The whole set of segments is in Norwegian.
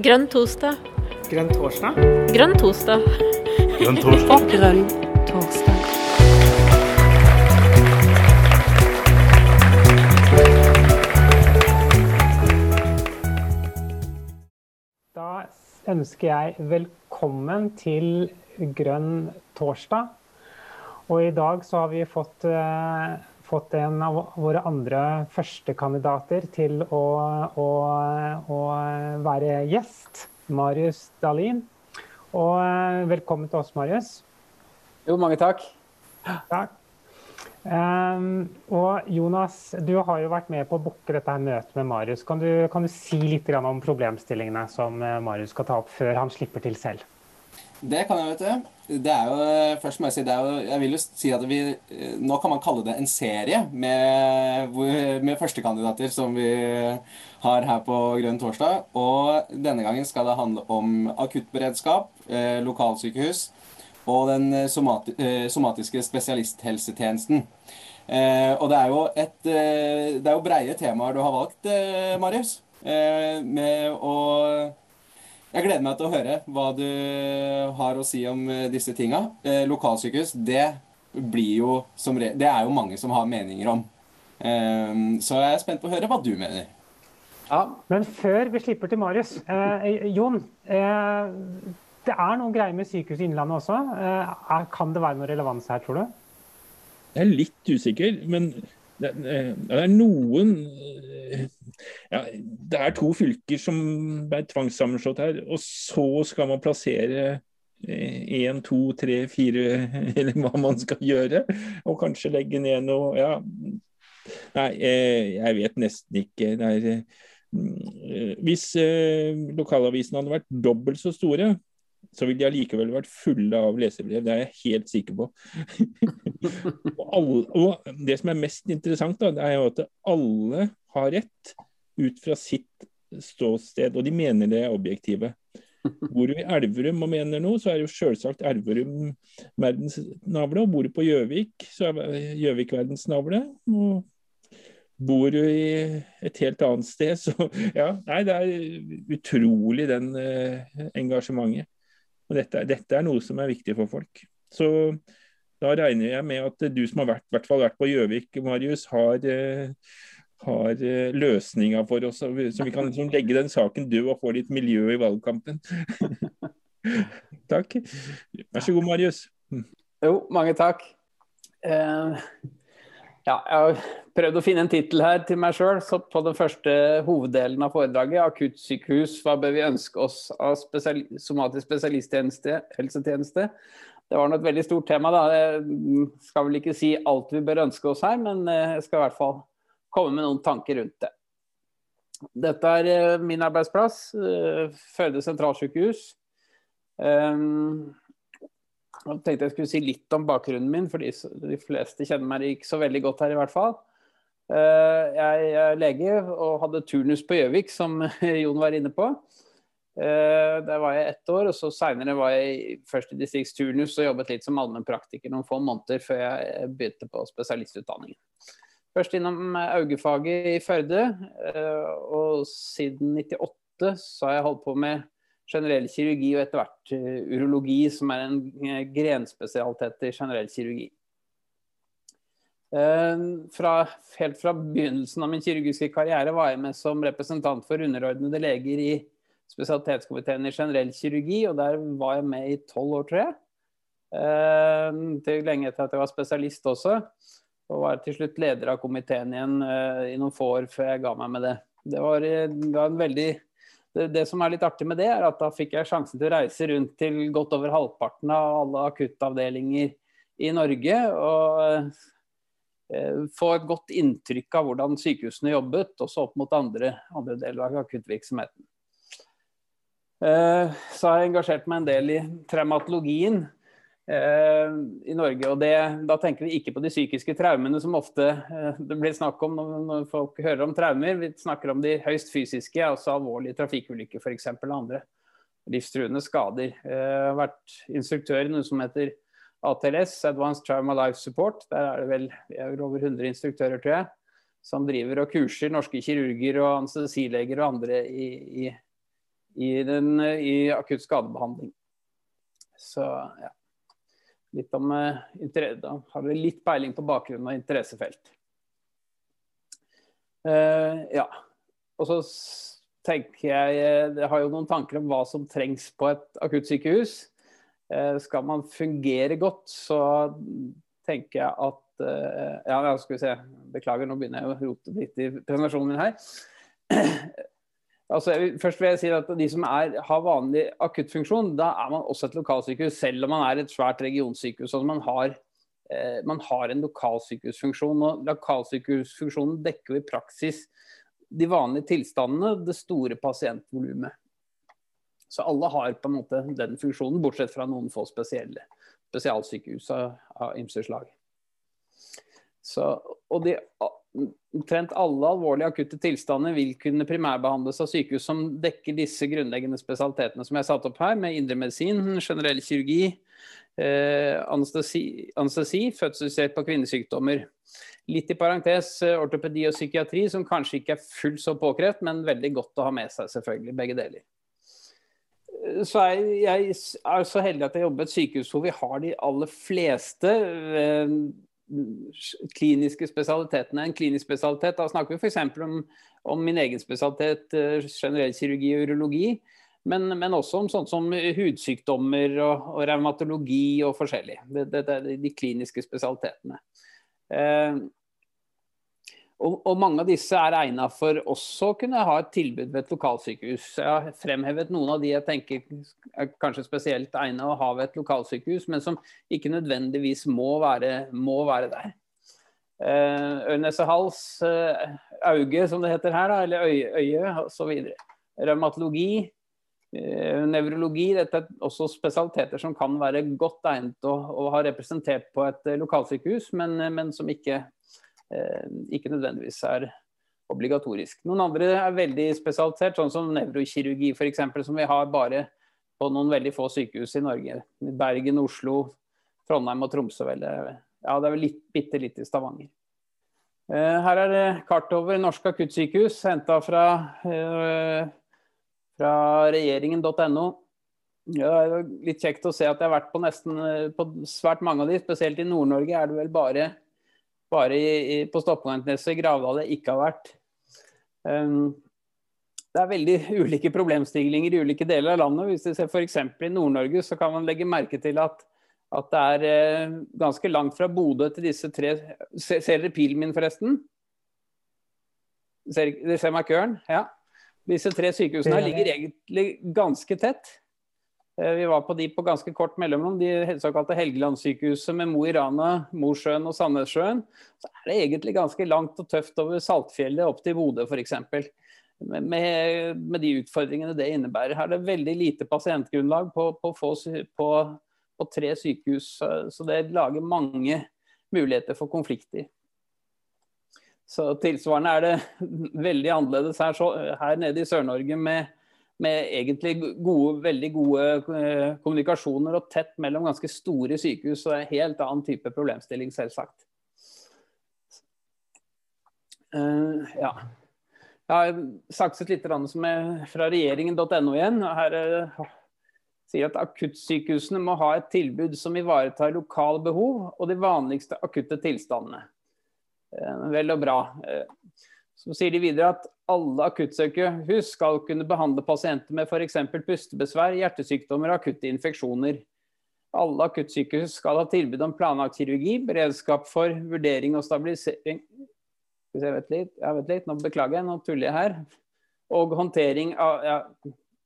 Grønn torsdag. Grønn torsdag? Grønn torsdag. Grønn torsdag. Grønn torsdag. Da ønsker jeg velkommen til Grønn torsdag. Og i dag så har vi fått, eh, fått en av våre andre førstekandidater til å, å, å være gjest. Marius Dahlin. Og eh, velkommen til oss, Marius. Jo, mange takk. Takk. Um, og Jonas, du har jo vært med på å booke dette her møtet med Marius. Kan du, kan du si litt om problemstillingene som eh, Marius skal ta opp før han slipper til selv? Det kan jeg, vet du. Det er jo, først må Jeg si, det er jo, jeg vil jo si at vi, Nå kan man kalle det en serie med, med førstekandidater som vi har her på Grønn torsdag. Og denne gangen skal det handle om akuttberedskap, eh, lokalsykehus og den somati eh, somatiske spesialisthelsetjenesten. Eh, og det er jo et eh, Det er jo breie temaer du har valgt, eh, Marius. med å jeg gleder meg til å høre hva du har å si om disse tinga. Eh, lokalsykehus, det blir jo som re Det er jo mange som har meninger om. Eh, så jeg er spent på å høre hva du mener. Ja. Men før vi slipper til Marius. Eh, Jon, eh, det er noen greier med Sykehuset Innlandet også. Eh, kan det være noe relevans her, tror du? Jeg er litt usikker, men det, det er noen ja, Det er to fylker som ble tvangssammenslått her, og så skal man plassere én, to, tre, fire, eller hva man skal gjøre. Og kanskje legge ned noe Ja. Nei, jeg vet nesten ikke. Det er, hvis lokalavisene hadde vært dobbelt så store, så ville de allikevel vært fulle av lesebrev. Det er jeg helt sikker på. og, alle, og, Det som er mest interessant, da, det er jo at alle har rett ut fra sitt ståsted, og de mener det er objektive. Bor du i Elverum og mener noe, så er jo selvsagt Elverum verdens navle. Og bor du på Gjøvik, så er Gjøvik verdens navle. Og bor du i et helt annet sted, så ja. Nei, det er utrolig den eh, engasjementet. Og dette, dette, er noe som er viktig for folk. Så da regner jeg med at du som har vært, hvert fall vært på Gjøvik, Marius, har, eh, har eh, løsninga for oss. Så vi kan liksom legge den saken død og få litt miljø i valgkampen. takk. Vær så god, Marius. Jo, mange takk. Uh, ja, jeg har prøvd å finne en tittel her til meg sjøl. På den første hoveddelen av foredraget, akuttsykehus, hva bør vi ønske oss av spesial somatisk spesialisttjeneste, helsetjeneste? Det var nå et veldig stort tema. da. Jeg skal vel ikke si alt vi bør ønske oss her, men jeg skal i hvert fall komme med noen tanker rundt det. Dette er min arbeidsplass, Førde sentralsykehus. Jeg tenkte jeg skulle si litt om bakgrunnen min, for de fleste kjenner meg ikke så veldig godt her i hvert fall. Jeg er lege og hadde turnus på Gjøvik, som Jon var inne på. Der var jeg ett år, og så seinere var jeg først i distriktsturnus og jobbet litt som allmennpraktiker noen få måneder før jeg begynte på spesialistutdanningen. Først innom augefaget i Førde, og siden 98 så har jeg holdt på med generell kirurgi og etter hvert urologi, som er en grenspesialitet i generell kirurgi. Fra, helt fra begynnelsen av min kirurgiske karriere var jeg med som representant for underordnede leger i spesialitetskomiteen i generell kirurgi, og der var jeg med i tolv år, tror jeg. Til lenge etter at jeg var spesialist også. Og var til slutt leder av komiteen igjen i noen få år før jeg ga meg med det. Det var, det var en veldig det, det, som er litt artig med det, er at da fikk jeg sjansen til å reise rundt til godt over halvparten av alle akuttavdelinger i Norge. Og eh, få et godt inntrykk av hvordan sykehusene jobbet, også opp mot andre, andre deler av akuttvirksomheten. Eh, så har jeg engasjert meg en del i traumatologien eh, i Norge. og det, Da tenker vi ikke på de psykiske traumene som ofte eh, det blir snakk om når, når, folk hører om traumer. Vi snakker om de høyst fysiske, altså alvorlige trafikkulykker f.eks. og andre livstruende skader. Eh, jeg har vært instruktør i noe som heter ATLS, Advanced Trauma Life Support. Der er det vel er over 100 instruktører, tror jeg, som driver og kurser norske kirurger og anestesileger og andre i, i, i, den, i akutt skadebehandling. Så ja. Litt om Da har dere litt peiling på bakgrunnen av interessefelt. Uh, ja. Og så tenker jeg Jeg har jo noen tanker om hva som trengs på et akuttsykehus. Uh, skal man fungere godt, så tenker jeg at uh, Ja, skal vi se. Beklager, nå begynner jeg å rote litt i presentasjonen min her. Altså, først vil jeg si at De som er, har vanlig akuttfunksjon, da er man også et lokalsykehus, selv om man er et svært regionsykehus. Altså man har Eh, man har en lokalsykehusfunksjon. og Lokalsykehusfunksjonen dekker i praksis de vanlige tilstandene, det store pasientvolumet. Så alle har på en måte den funksjonen, bortsett fra noen få spesielle spesialsykehus av, av ymse slag. Og de, omtrent alle alvorlige akutte tilstander vil kunne primærbehandles av sykehus som dekker disse grunnleggende spesialitetene som jeg har satt opp her, med indremedisin, generell kirurgi, Eh, anestesi, anestesi fødselshjelp på kvinnesykdommer. Litt i parentes eh, ortopedi og psykiatri, som kanskje ikke er fullt så påkrevd, men veldig godt å ha med seg, selvfølgelig. Begge deler. Eh, så jeg, jeg er så heldig at jeg jobber i et sykehus hvor vi har de aller fleste eh, kliniske spesialitetene. En klinisk spesialitet, da snakker vi f.eks. Om, om min egen spesialitet, eh, generell kirurgi og urologi. Men, men, også om sånt som hudsykdommer og, og revmatologi og forskjellig. Det, det, det, de kliniske spesialitetene. Eh, og, og, mange av disse er egnet for også å kunne ha et tilbud ved et lokalsykehus. Jeg har fremhevet noen av de jeg tenker er kanskje spesielt egnet å ha ved et lokalsykehus, men som ikke nødvendigvis må være, må være der. Eh, Øre-nese-hals, eh, auge som det heter her, da, eller øye, øye osv. Revmatologi, Eh, nevrologi dette er også spesialiteter som kan være godt egnet å, å ha representert på et eh, lokalsykehus, men, eh, men som ikke, ikke, nødvendigvis er obligatorisk. Noen andre er veldig spesialisert, sånn som nevrokirurgi f.eks., som vi har bare på noen veldig få sykehus i Norge. Bergen, Oslo, Trondheim og Tromsø. Vel. Ja, det er vel litt, bitte litt i Stavanger. Eh, her er det kart over norske akuttsykehus henta fra eh, fra regjeringen.no. Ja, det er litt kjekt å se at jeg har vært på nesten på svært mange av de. Spesielt i Nord-Norge er det vel bare, bare i, i, på Stoppgangsneset i Gravdal jeg ikke har vært. Um, det er veldig ulike problemstillinger i ulike deler av landet. Hvis du ser F.eks. i Nord-Norge så kan man legge merke til at, at det er eh, ganske langt fra Bodø til disse tre Ser, ser dere pilen min, forresten? Ser, dere ser markøren? Ja. Disse tre sykehusene ligger egentlig ganske tett. Eh, vi var på de på ganske kort mellomrom. De såkalte Helgelandssykehuset med Mo i Rana, Mosjøen og Sandnessjøen. Så er det egentlig ganske langt og tøft over Saltfjellet opp til Bodø f.eks. Med, med, de utfordringene det innebærer. Her er det veldig lite pasientgrunnlag på, på, på, på tre sykehus. Så det lager mange muligheter for konflikter. Så tilsvarende er det veldig annerledes her, så, her nede i Sør-Norge med, med, egentlig gode, veldig gode eh, kommunikasjoner og tett mellom ganske store sykehus. Og er en helt annen type problemstilling, selvsagt. Uh, ja. Jeg har sakset litt fra regjeringen.no igjen. Her uh, sier at akuttsykehusene må ha et tilbud som ivaretar lokale behov og de vanligste akutte tilstandene. Uh, vel og bra. Eh, så sier de videre at alle akuttsykehus skal kunne behandle pasienter med f.eks. pustebesvær, hjertesykdommer og akutte infeksjoner. Alle akuttsykehus skal ha tilbud om planlagt kirurgi, beredskap for vurdering og stabilisering Skal jeg vent litt, Ja, vet litt, nå beklager jeg, nå tuller jeg her. Og håndtering av ja,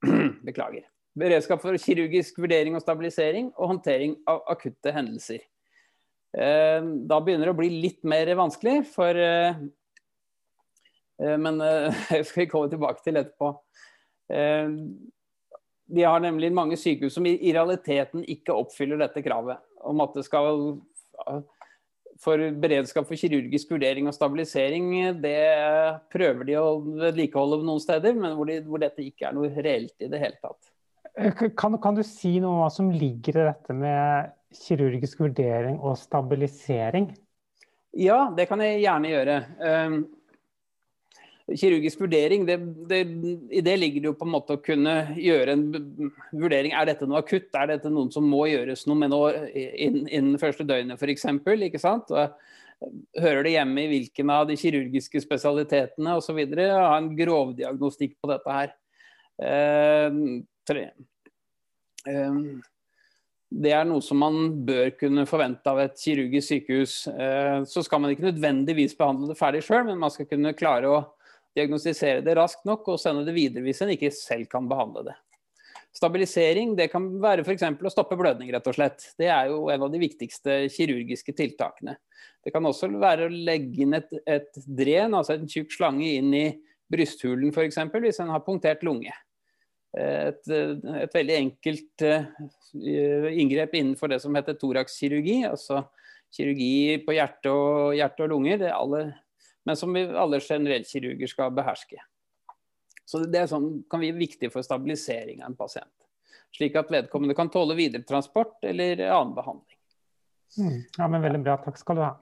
Beklager. Beredskap for kirurgisk vurdering og stabilisering og håndtering av akutte hendelser. Eh, da begynner det å bli litt mer vanskelig, for eh, Men det skal vi komme tilbake til etterpå. De har nemlig mange sykehus som i realiteten ikke oppfyller dette kravet. Om at det skal For beredskap for kirurgisk vurdering og stabilisering, det prøver de å vedlikeholde noen steder, men hvor, de, hvor, dette ikke er noe reelt i det hele tatt. Kan, kan du si noe om hva som ligger i dette med kirurgisk vurdering og stabilisering? Ja, det kan jeg gjerne gjøre. Kirurgisk vurdering, det, det, i det ligger det jo på en måte å kunne gjøre en vurdering. Er dette noe akutt? Er dette noen som må gjøres noe med nå innen, første døgnet f.eks.? Ikke sant? hører det hjemme i hvilken av de kirurgiske spesialitetene osv.? Ha en grovdiagnostikk på dette her. Eh. Eh, det er noe som man bør kunne forvente av et kirurgisk sykehus. Eh, så skal man ikke nødvendigvis behandle det ferdig sjøl, men man skal kunne klare å diagnostisere det raskt nok og sende det videre hvis en ikke selv kan behandle det. Stabilisering det kan være f.eks. å stoppe blødning, rett og slett. Det er jo en av de viktigste kirurgiske tiltakene. Det kan også være å legge inn et, et dren, altså en tjukk slange, inn i brysthulen f.eks. hvis en har punktert lunge. Et, et, veldig enkelt uh, inngrep innenfor det som heter thoraxkirurgi, altså kirurgi på hjerte og, hjerte og lunger, alle, men som vi alle generellkirurger skal beherske. Så Det sånn, kan være viktig for stabilisering av en pasient. Slik at vedkommende kan tåle videre transport eller annen behandling. Mm. Ja, men Veldig bra. Takk skal du ha.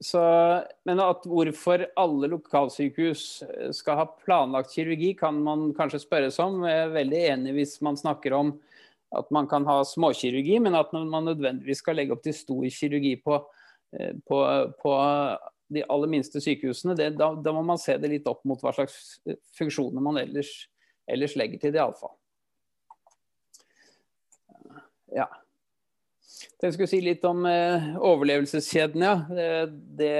Så, men at hvorfor alle lokalsykehus eh, skal ha planlagt kirurgi, kan man kanskje spørre seg om. Jeg er veldig enig hvis man snakker om at man kan ha småkirurgi, men at man nødvendigvis skal legge opp til stor kirurgi på, eh, på, på de aller minste sykehusene, det, da, da, må man se det litt opp mot hva slags funksjoner man ellers, ellers legger til det, iallfall. Ja. Jeg skulle si litt om eh, overlevelseskjeden. Ja. Det, det,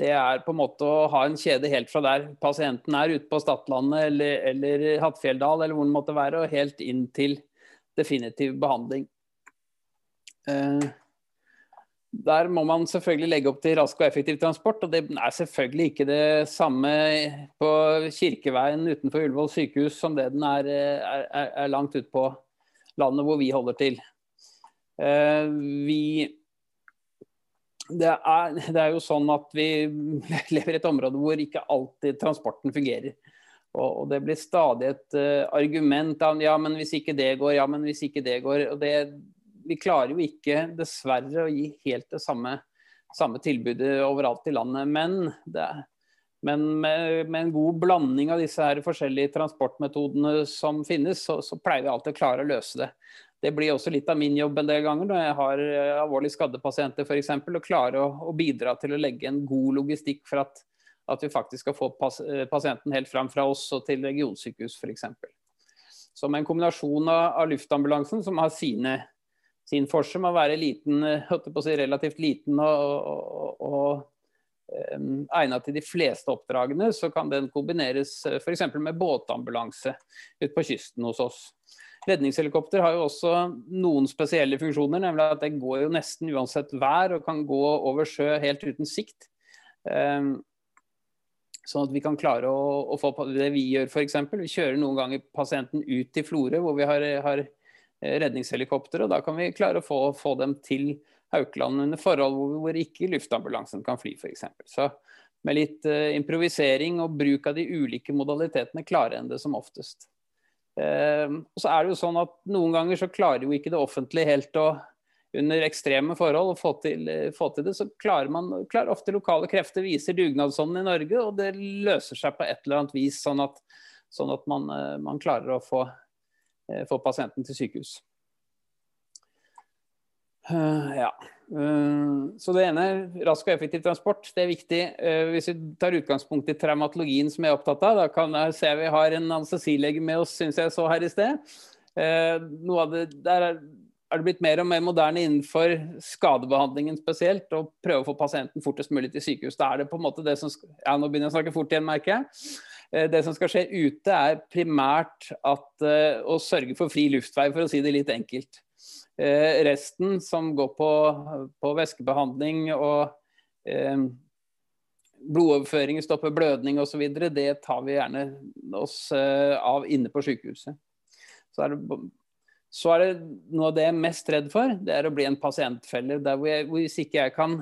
det, er på en måte å ha en kjede helt fra der pasienten er ute på Stadlandet eller, eller Hattfjelldal, eller hvor den måtte være, og helt inn til definitiv behandling. Eh, der må man selvfølgelig legge opp til rask og effektiv transport. og Det er selvfølgelig ikke det samme på Kirkeveien utenfor Ullevål sykehus som det den er, er, er langt ute på landet hvor vi holder til. Uh, vi det er, det er, jo sånn at vi lever i et område hvor ikke alltid transporten fungerer. Og, det blir stadig et uh, argument av ja, men hvis ikke det går, ja, men hvis ikke det går. og det vi klarer jo ikke, dessverre, å gi helt det samme, samme tilbudet overalt i landet. Men, er, men med, med, en god blanding av disse her forskjellige transportmetodene som finnes, så, så, pleier vi alltid å klare å løse det. Det blir også litt av min jobb en del ganger når jeg har eh, alvorlig skadde pasienter f.eks. Å klare å, å, bidra til å legge en god logistikk for at, at vi faktisk skal få pas, eh, pasienten helt fram fra oss og til regionsykehus f.eks. Som en kombinasjon av, av luftambulansen, som har sine sin forse med å være liten, eh, si, relativt liten og, og, og um, egnet til de fleste oppdragene, så kan den kombineres eh, f.eks. med båtambulanse ute på kysten hos oss. Redningshelikopter har jo også noen spesielle funksjoner, nemlig at det går jo nesten uansett vær og kan gå over sjø helt uten sikt. Um, sånn at vi kan klare å, å få det vi gjør f.eks. Vi kjører noen ganger pasienten ut til Florø, hvor vi har, har Eh, redningshelikopter. og Da kan vi klare å få, få dem til Haukeland under forhold hvor, hvor ikke luftambulansen kan fly, f.eks. Så med litt uh, improvisering og bruk av de ulike modalitetene klarer en det som oftest. Uh, og så er det jo sånn at Noen ganger så klarer jo ikke det offentlige helt å under ekstreme forhold få til, få til det, så klarer man klarer ofte lokale krefter viser dugnadsånden i Norge, og det løser seg på et eller annet vis, sånn at, sånn at man, man klarer å få Eh, for pasienten til sykehus. Eh, ja. Eh, så det ene, rask og effektiv transport, det er viktig. Hvis vi tar utgangspunkt i traumatologien som jeg er opptatt av, da kan jeg se vi har en anestesilege med oss, syns jeg så her i sted. Noe av det, der er, er det blitt mer og mer moderne innenfor skadebehandlingen spesielt, å prøve å få pasienten fortest mulig til sykehus. Da er det på en måte det som Ja, nå begynner jeg å snakke fort igjen, merker jeg. Eh, det som skal skje ute, er primært at, uh, å sørge for fri luftvei, for å si det litt enkelt. Uh, resten, som går på, på væskebehandling og eh, blodoverføring, stoppe blødning osv., det tar vi gjerne oss av inne på sykehuset. Så er, det, så er det noe av det jeg er mest redd for, det er å bli en pasientfelle. Der hvor jeg, hvis ikke jeg kan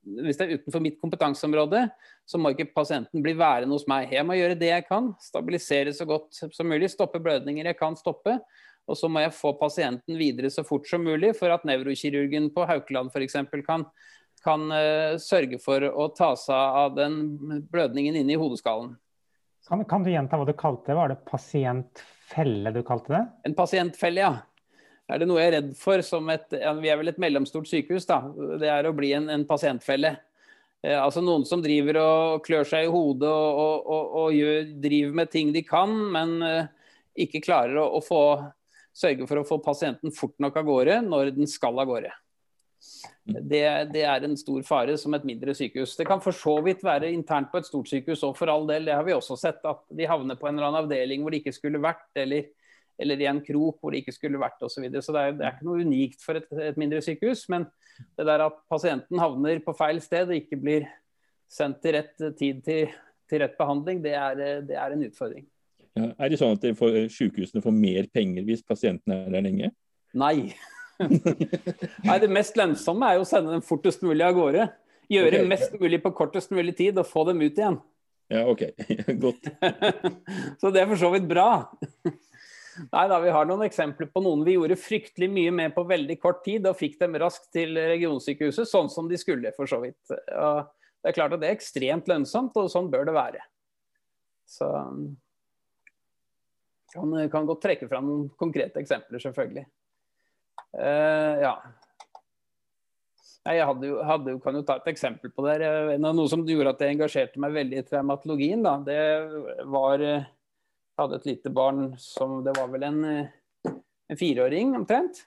hvis det er utenfor mitt kompetanseområde, så må ikke pasienten bli værende hos meg. Jeg må gjøre det jeg kan, stabilisere så godt som mulig, stoppe blødninger jeg kan stoppe. Og så må jeg få pasienten videre så fort som mulig for at nevrokirurgen på Haukeland f.eks. kan kan uh, sørge for å ta seg av den blødningen inne i hodeskallen. Kan, kan, du gjenta hva du kalte det? Var det pasientfelle du kalte det? En pasientfelle, ja. Er det noe jeg er redd for som et ja, Vi er vel et mellomstort sykehus, da. Det er å bli en, en pasientfelle. Eh, altså Noen som driver og klør seg i hodet og, og, og, og gjør, driver med ting de kan, men eh, ikke klarer å, å få, sørge for å få pasienten fort nok av gårde når den skal av gårde. Det, det, er en stor fare som et mindre sykehus. Det kan for så vidt være internt på et stort sykehus og for all del. Det har vi også sett. At de havner på en eller annen avdeling hvor de ikke skulle vært, eller, eller i en krok hvor det ikke skulle vært osv. Så, videre. så det er, det er, ikke noe unikt for et, et, mindre sykehus. Men det der at pasienten havner på feil sted og ikke blir sendt til rett tid til, til rett behandling, det er, det er en utfordring. Ja, er det sånn at får, sykehusene får mer penger hvis pasienten er der lenge? Nei. Nei, Det mest lønnsomme er jo å sende dem fortest mulig av gårde. Gjøre okay. mest mulig på kortest mulig tid og få dem ut igjen. Ja, OK. Godt. så det er for så vidt bra. Nei da, Vi har noen eksempler på noen vi gjorde fryktelig mye med på veldig kort tid og fikk dem raskt til regionsykehuset, sånn som de skulle, for så vidt. Og det er klart at det er ekstremt lønnsomt, og sånn bør det være. Så kan, kan godt trekke fram noen konkrete eksempler, selvfølgelig. Uh, ja. Jeg hadde jo, hadde kan jo ta et eksempel på det. Noe som gjorde at jeg engasjerte meg veldig i traumatologien, da, det var Jeg hadde et lite barn som Det var vel en, en fireåring omtrent.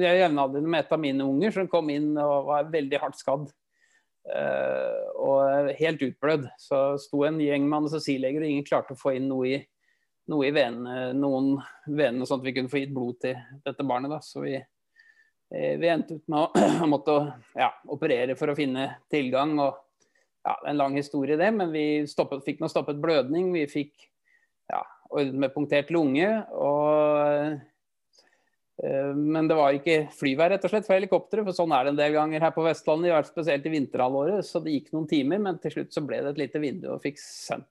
Jeg jevnaldrende med et av mine unger som kom inn og var veldig hardt skadd. Uh, og helt utblødd. Så sto en gjeng med anestesileger, og ingen klarte å få inn noe i noe i venene, noen venene, sånn at vi kunne få gitt blod til dette barnet. Da. Så vi, eh, vi endte ut med å måtte ja, operere for å finne tilgang. og ja, En lang historie, det, men vi stoppet, fikk nå stoppet blødning. Vi fikk ja, ordnet med punktert lunge. og eh, men det var ikke flyvær rett og slett for helikopteret, for sånn er det en del ganger her på Vestlandet. Spesielt i vinterhalvåret. Så det gikk noen timer, men til slutt så ble det et lite vindu og fikk sendt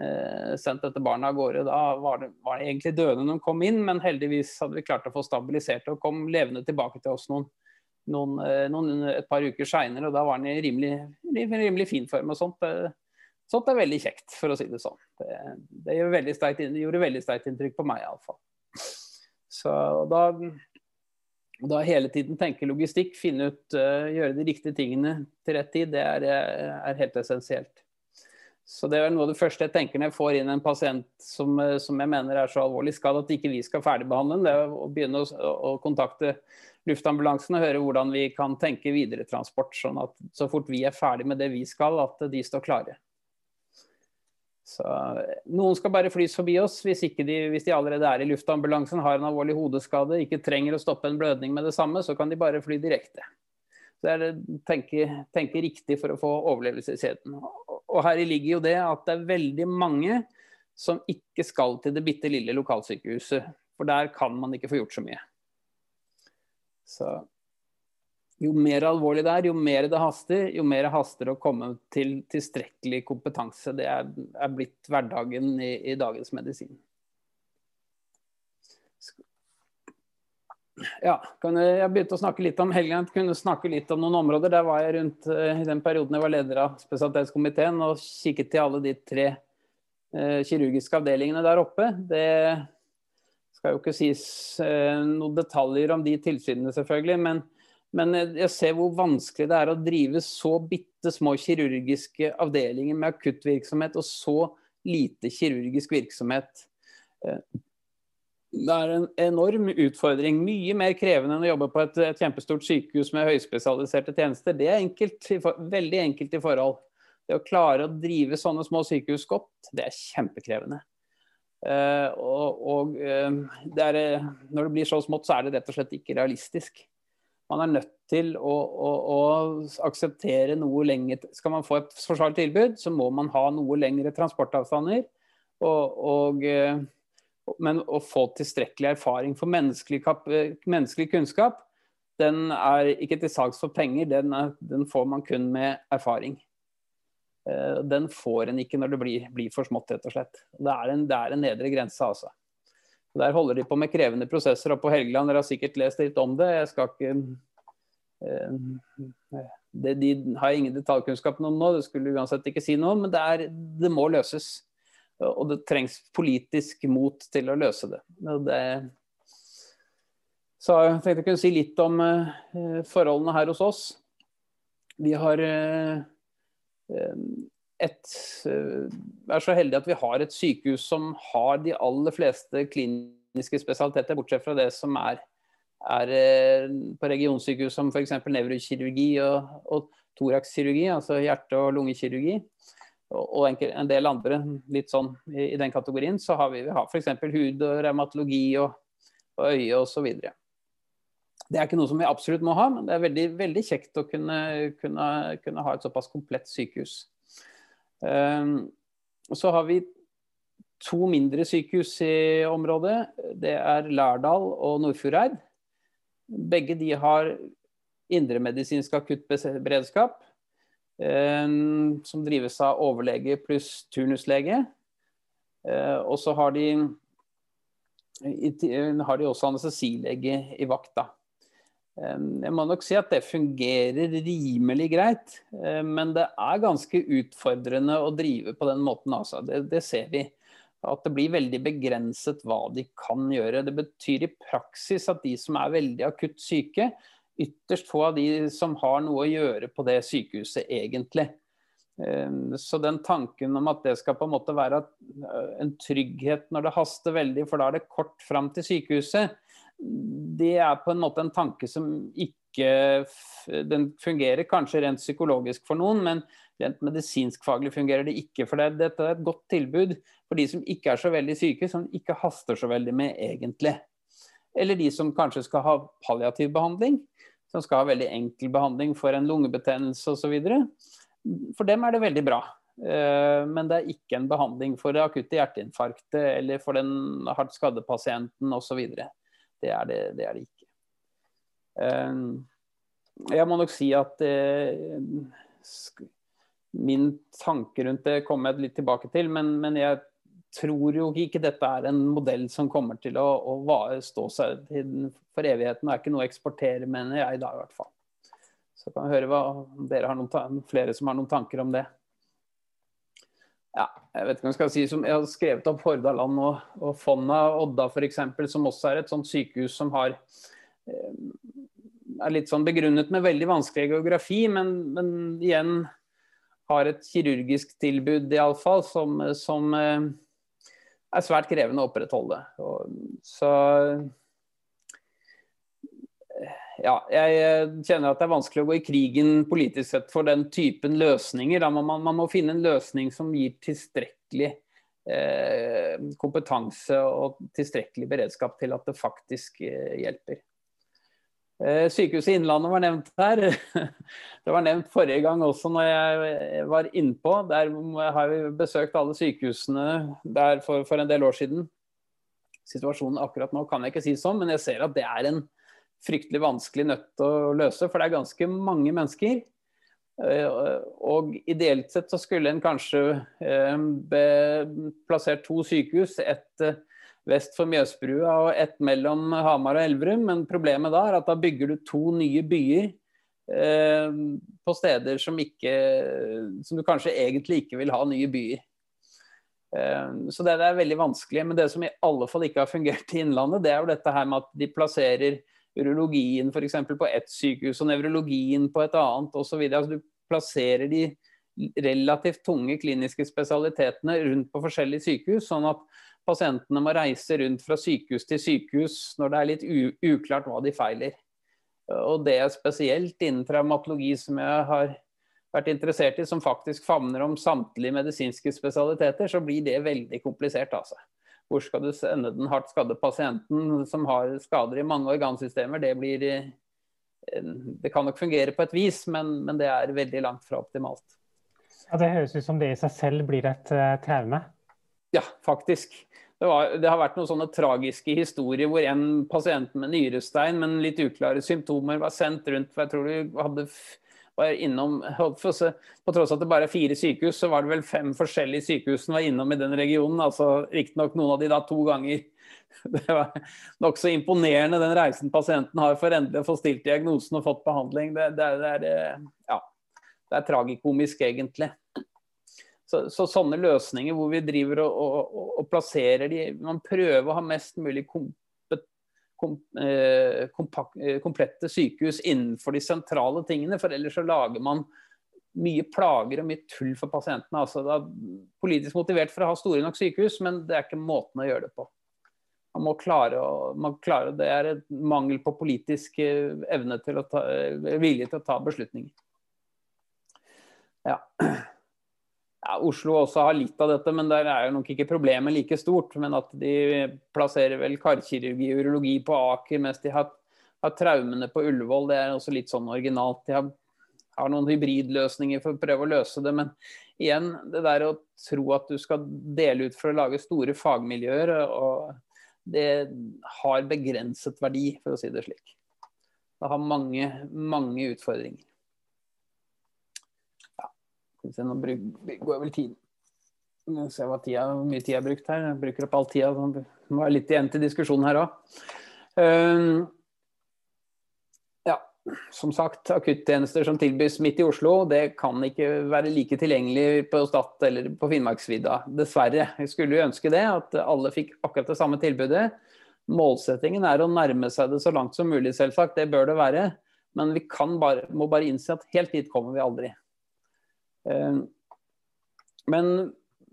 eh, sendt dette barnet av gårde. Da var det, var det, egentlig døende når de kom inn, men heldigvis hadde vi klart å få stabilisert og kom levende tilbake til oss noen, noen, eh, noen et par uker seinere. Og da var den i rimelig, rimelig fin form. og sånt. Sånt er veldig kjekt, for å si det sånn. Det, det, gjorde veldig sterkt inntrykk på meg iallfall. Så da, da hele tiden tenke logistikk, finne ut, uh, gjøre de riktige tingene til rett tid, det er, er helt essensielt. Så det er noe av det første jeg tenker når jeg får inn en pasient som, eh, som jeg mener er så alvorlig skadd at ikke vi skal ferdigbehandle den. Det er å begynne å, å, kontakte luftambulansen og høre hvordan vi kan tenke videre transport, Sånn at så fort vi er ferdig med det vi skal, at de står klare. Så, noen skal bare flys forbi oss hvis, de, hvis de allerede er i luftambulansen, har en alvorlig hodeskade, ikke trenger å stoppe en blødning med det samme, så kan de bare fly direkte. Så er det tenke, tenke riktig for å få overlevelseskjeden. Og her ligger jo det at det er veldig mange som ikke skal til det bitte lille lokalsykehuset. For der kan man ikke få gjort så mye. Så jo mer alvorlig det er, jo mer det haster, jo mer det haster å komme til tilstrekkelig kompetanse. Det er, er blitt hverdagen i, i dagens medisin. Ja, jeg begynte å snakke litt om Helgen, kunne snakke litt om noen områder. Der var jeg rundt eh, i den perioden jeg var leder av spesialitetskomiteen og kikket til alle de tre eh, kirurgiske avdelingene der oppe. Det skal jo ikke sies eh, noen detaljer om de tilsynene, selvfølgelig. Men, men jeg ser hvor vanskelig det er å drive så bitte små kirurgiske avdelinger med akuttvirksomhet og så lite kirurgisk virksomhet. Eh, det er en enorm utfordring. Mye mer krevende enn å jobbe på et, et kjempestort sykehus med høyspesialiserte tjenester. Det er enkelt, veldig enkelt i forhold. Det å klare å drive sånne små sykehus godt, det er kjempekrevende. Uh, og, og det er, når det blir så smått, så er det rett og slett ikke realistisk. Man er nødt til å, å, å akseptere noe lenger Skal man få et forsvarlig tilbud, så må man ha noe lengre transportavstander. og, og uh, men å få tilstrekkelig erfaring. For menneskelig, menneskelig kunnskap den er ikke til salgs for penger, den, er, den, får man kun med erfaring. Eh, den får en ikke når det blir, blir for smått, rett og slett. Det er en, det er en nedre grense, altså. Der holder de på med krevende prosesser. og På Helgeland dere har sikkert lest litt om det. Jeg skal ikke eh, det, De har ingen detaljkunnskap om nå, det skulle uansett ikke si noe men det, er, det må løses. Og det trengs politisk mot til å løse det. det så jeg tenkte jeg kunne si litt om uh, forholdene her hos oss. Vi har uh, et, uh, er så heldige at vi har et sykehus som har de aller fleste kliniske spesialiteter, bortsett fra det som er, er på regionsykehus som f.eks. nevrokirurgi og, og thoraxkirurgi, altså hjerte- og lungekirurgi og en del andre litt sånn i, den kategorien, så har vi, vi har f.eks. hud og revmatologi og, og øye osv. Det er ikke noe som vi absolutt må ha, men det er veldig, veldig kjekt å kunne, kunne, kunne, ha et såpass komplett sykehus. Um, så har vi to mindre sykehus i området. Det er Lærdal og Nordfjordeid. Begge de har indremedisinsk akuttberedskap. Um, som drives av overlege pluss turnuslege. Uh, og så har de, har de også anestesilege i vakta. Jeg må nok si at det fungerer rimelig greit, eh, men det er ganske utfordrende å drive på den måten. Altså. Det, det, ser vi. At det blir veldig begrenset hva de kan gjøre. Det betyr i praksis at de som er veldig akutt syke, ytterst få av de som har noe å gjøre på det sykehuset egentlig. Så den tanken om at det skal på en måte være eh, en trygghet når det haster veldig, for da er det kort fram til sykehuset, det er på en måte en tanke som ikke Den fungerer kanskje rent psykologisk for noen, men rent medisinskfaglig fungerer det ikke. For det, dette er et godt tilbud for de som ikke er så veldig syke, som ikke haster så veldig med egentlig. Eller de som kanskje skal ha palliativ behandling, som skal ha veldig enkel behandling for en lungebetennelse osv. For dem er det veldig bra. Eh, men det er ikke en behandling for det akutte hjerteinfarktet eller for den hardt skadde pasienten osv. Det er det, det, er det ikke. Eh, jeg må nok si at eh, min tanke rundt det kommer jeg litt tilbake til, men, men, jeg tror jo ikke dette er en modell som kommer til å, å stå seg for evigheten. Det er ikke noe å eksportere, mener jeg da i hvert fall. Så kan vi høre hva dere har noen, flere som har noen tanker om det ja, jeg vet ikke hva jeg skal si, som jeg har skrevet opp Hordaland og, og Fonna Odda f.eks., som også er et sånt sykehus som har eh, er litt sånn begrunnet med veldig vanskelig geografi, men, men igjen har et kirurgisk tilbud iallfall som, som eh, er svært krevende å opprettholde. Og, så ja, jeg eh, kjenner at det er vanskelig å gå i krigen politisk sett for den typen løsninger. Man, man, må finne en løsning som gir tilstrekkelig eh, kompetanse og tilstrekkelig beredskap til at det faktisk eh, hjelper. Eh, Sykehuset Innlandet var nevnt her. Det var nevnt forrige gang også når jeg var innpå. Der har vi besøkt alle sykehusene der for, for en del år siden. Situasjonen akkurat nå kan jeg ikke si sånn, men jeg ser at det er en fryktelig vanskelig nøtt å løse, for det er ganske mange mennesker. Eh, og ideelt sett så skulle en kanskje eh, plassert to sykehus, ett eh, vest for Mjøsbrua og ett mellom Hamar og Elverum. Men problemet da er at da bygger du to nye byer på steder som, ikke, som du kanskje egentlig ikke vil ha nye byer. Så det er veldig vanskelig. Men det som i alle fall ikke har fungert i Innlandet, det er jo dette her med at de plasserer urologien f.eks. på ett sykehus og nevrologien på et annet osv. Altså, du plasserer de relativt tunge kliniske spesialitetene rundt på forskjellige sykehus, sånn at pasientene må reise rundt fra sykehus til sykehus når det er litt uklart hva de feiler. Og det er spesielt innen traumatologi som jeg har vært interessert i, som faktisk favner om samtlige medisinske spesialiteter, så blir det veldig komplisert. altså. Hvor skal du sende den hardt skadde pasienten som har skader i mange organsystemer? Det, blir, eh, det kan nok fungere på et vis, men, men, det er veldig langt fra optimalt. Ja, Det høres ut som det i seg selv blir et uh, traume? Ja, faktisk. Det, var, det, har vært noen sånne tragiske historier hvor en pasient med nyrestein, men litt uklare symptomer, var sendt rundt. for Jeg tror du hadde var innom På tross av at det bare er fire sykehus, så var det vel fem forskjellige sykehus som var innom i den regionen. altså Riktignok noen av de da to ganger. Det var nokså imponerende den reisen pasienten har for endelig å få stilt diagnosen og fått behandling. Det, det, det er, ja, det er tragikomisk, egentlig. Så, så, sånne løsninger hvor vi driver og, og, og, plasserer de Man prøver å ha mest mulig kompet, kom, eh, kompakt, eh, komplette sykehus innenfor de sentrale tingene. For ellers så lager man mye plager og mye tull for pasientene. Altså, det er politisk motivert for å ha store nok sykehus, men det er ikke måten å gjøre det på. Man må klare å, man klare, Det er et mangel på politisk eh, evne til å ta, vilje til å ta beslutninger. Ja. Ja, Oslo også har litt av dette, men der er jo nok ikke problemet like stort. Men at de plasserer vel karkirurgi og urologi på Aker, mens de har, har traumene på Ullevål. Det er også litt sånn originalt. De har, har, noen hybridløsninger for å prøve å løse det. Men igjen, det der å tro at du skal dele ut for å lage store fagmiljøer, det har begrenset verdi, for å si det slik. Det har mange, mange utfordringer. Se, nå går vel tiden. Se ser tida, hvor mye tid jeg har brukt her. Jeg bruker opp all tida. Det må være litt igjen til diskusjonen her òg. Ehm, som sagt, akuttjenester som tilbys midt i Oslo, det kan ikke være like tilgjengelig på Stad eller på Finnmarksvidda. Dessverre. Jeg skulle jo ønske det, at alle fikk akkurat det samme tilbudet. Målsettingen er å nærme seg det så langt som mulig, selvsagt. Det bør det være. Men vi bare, må bare innse at helt dit kommer vi aldri. Eh, men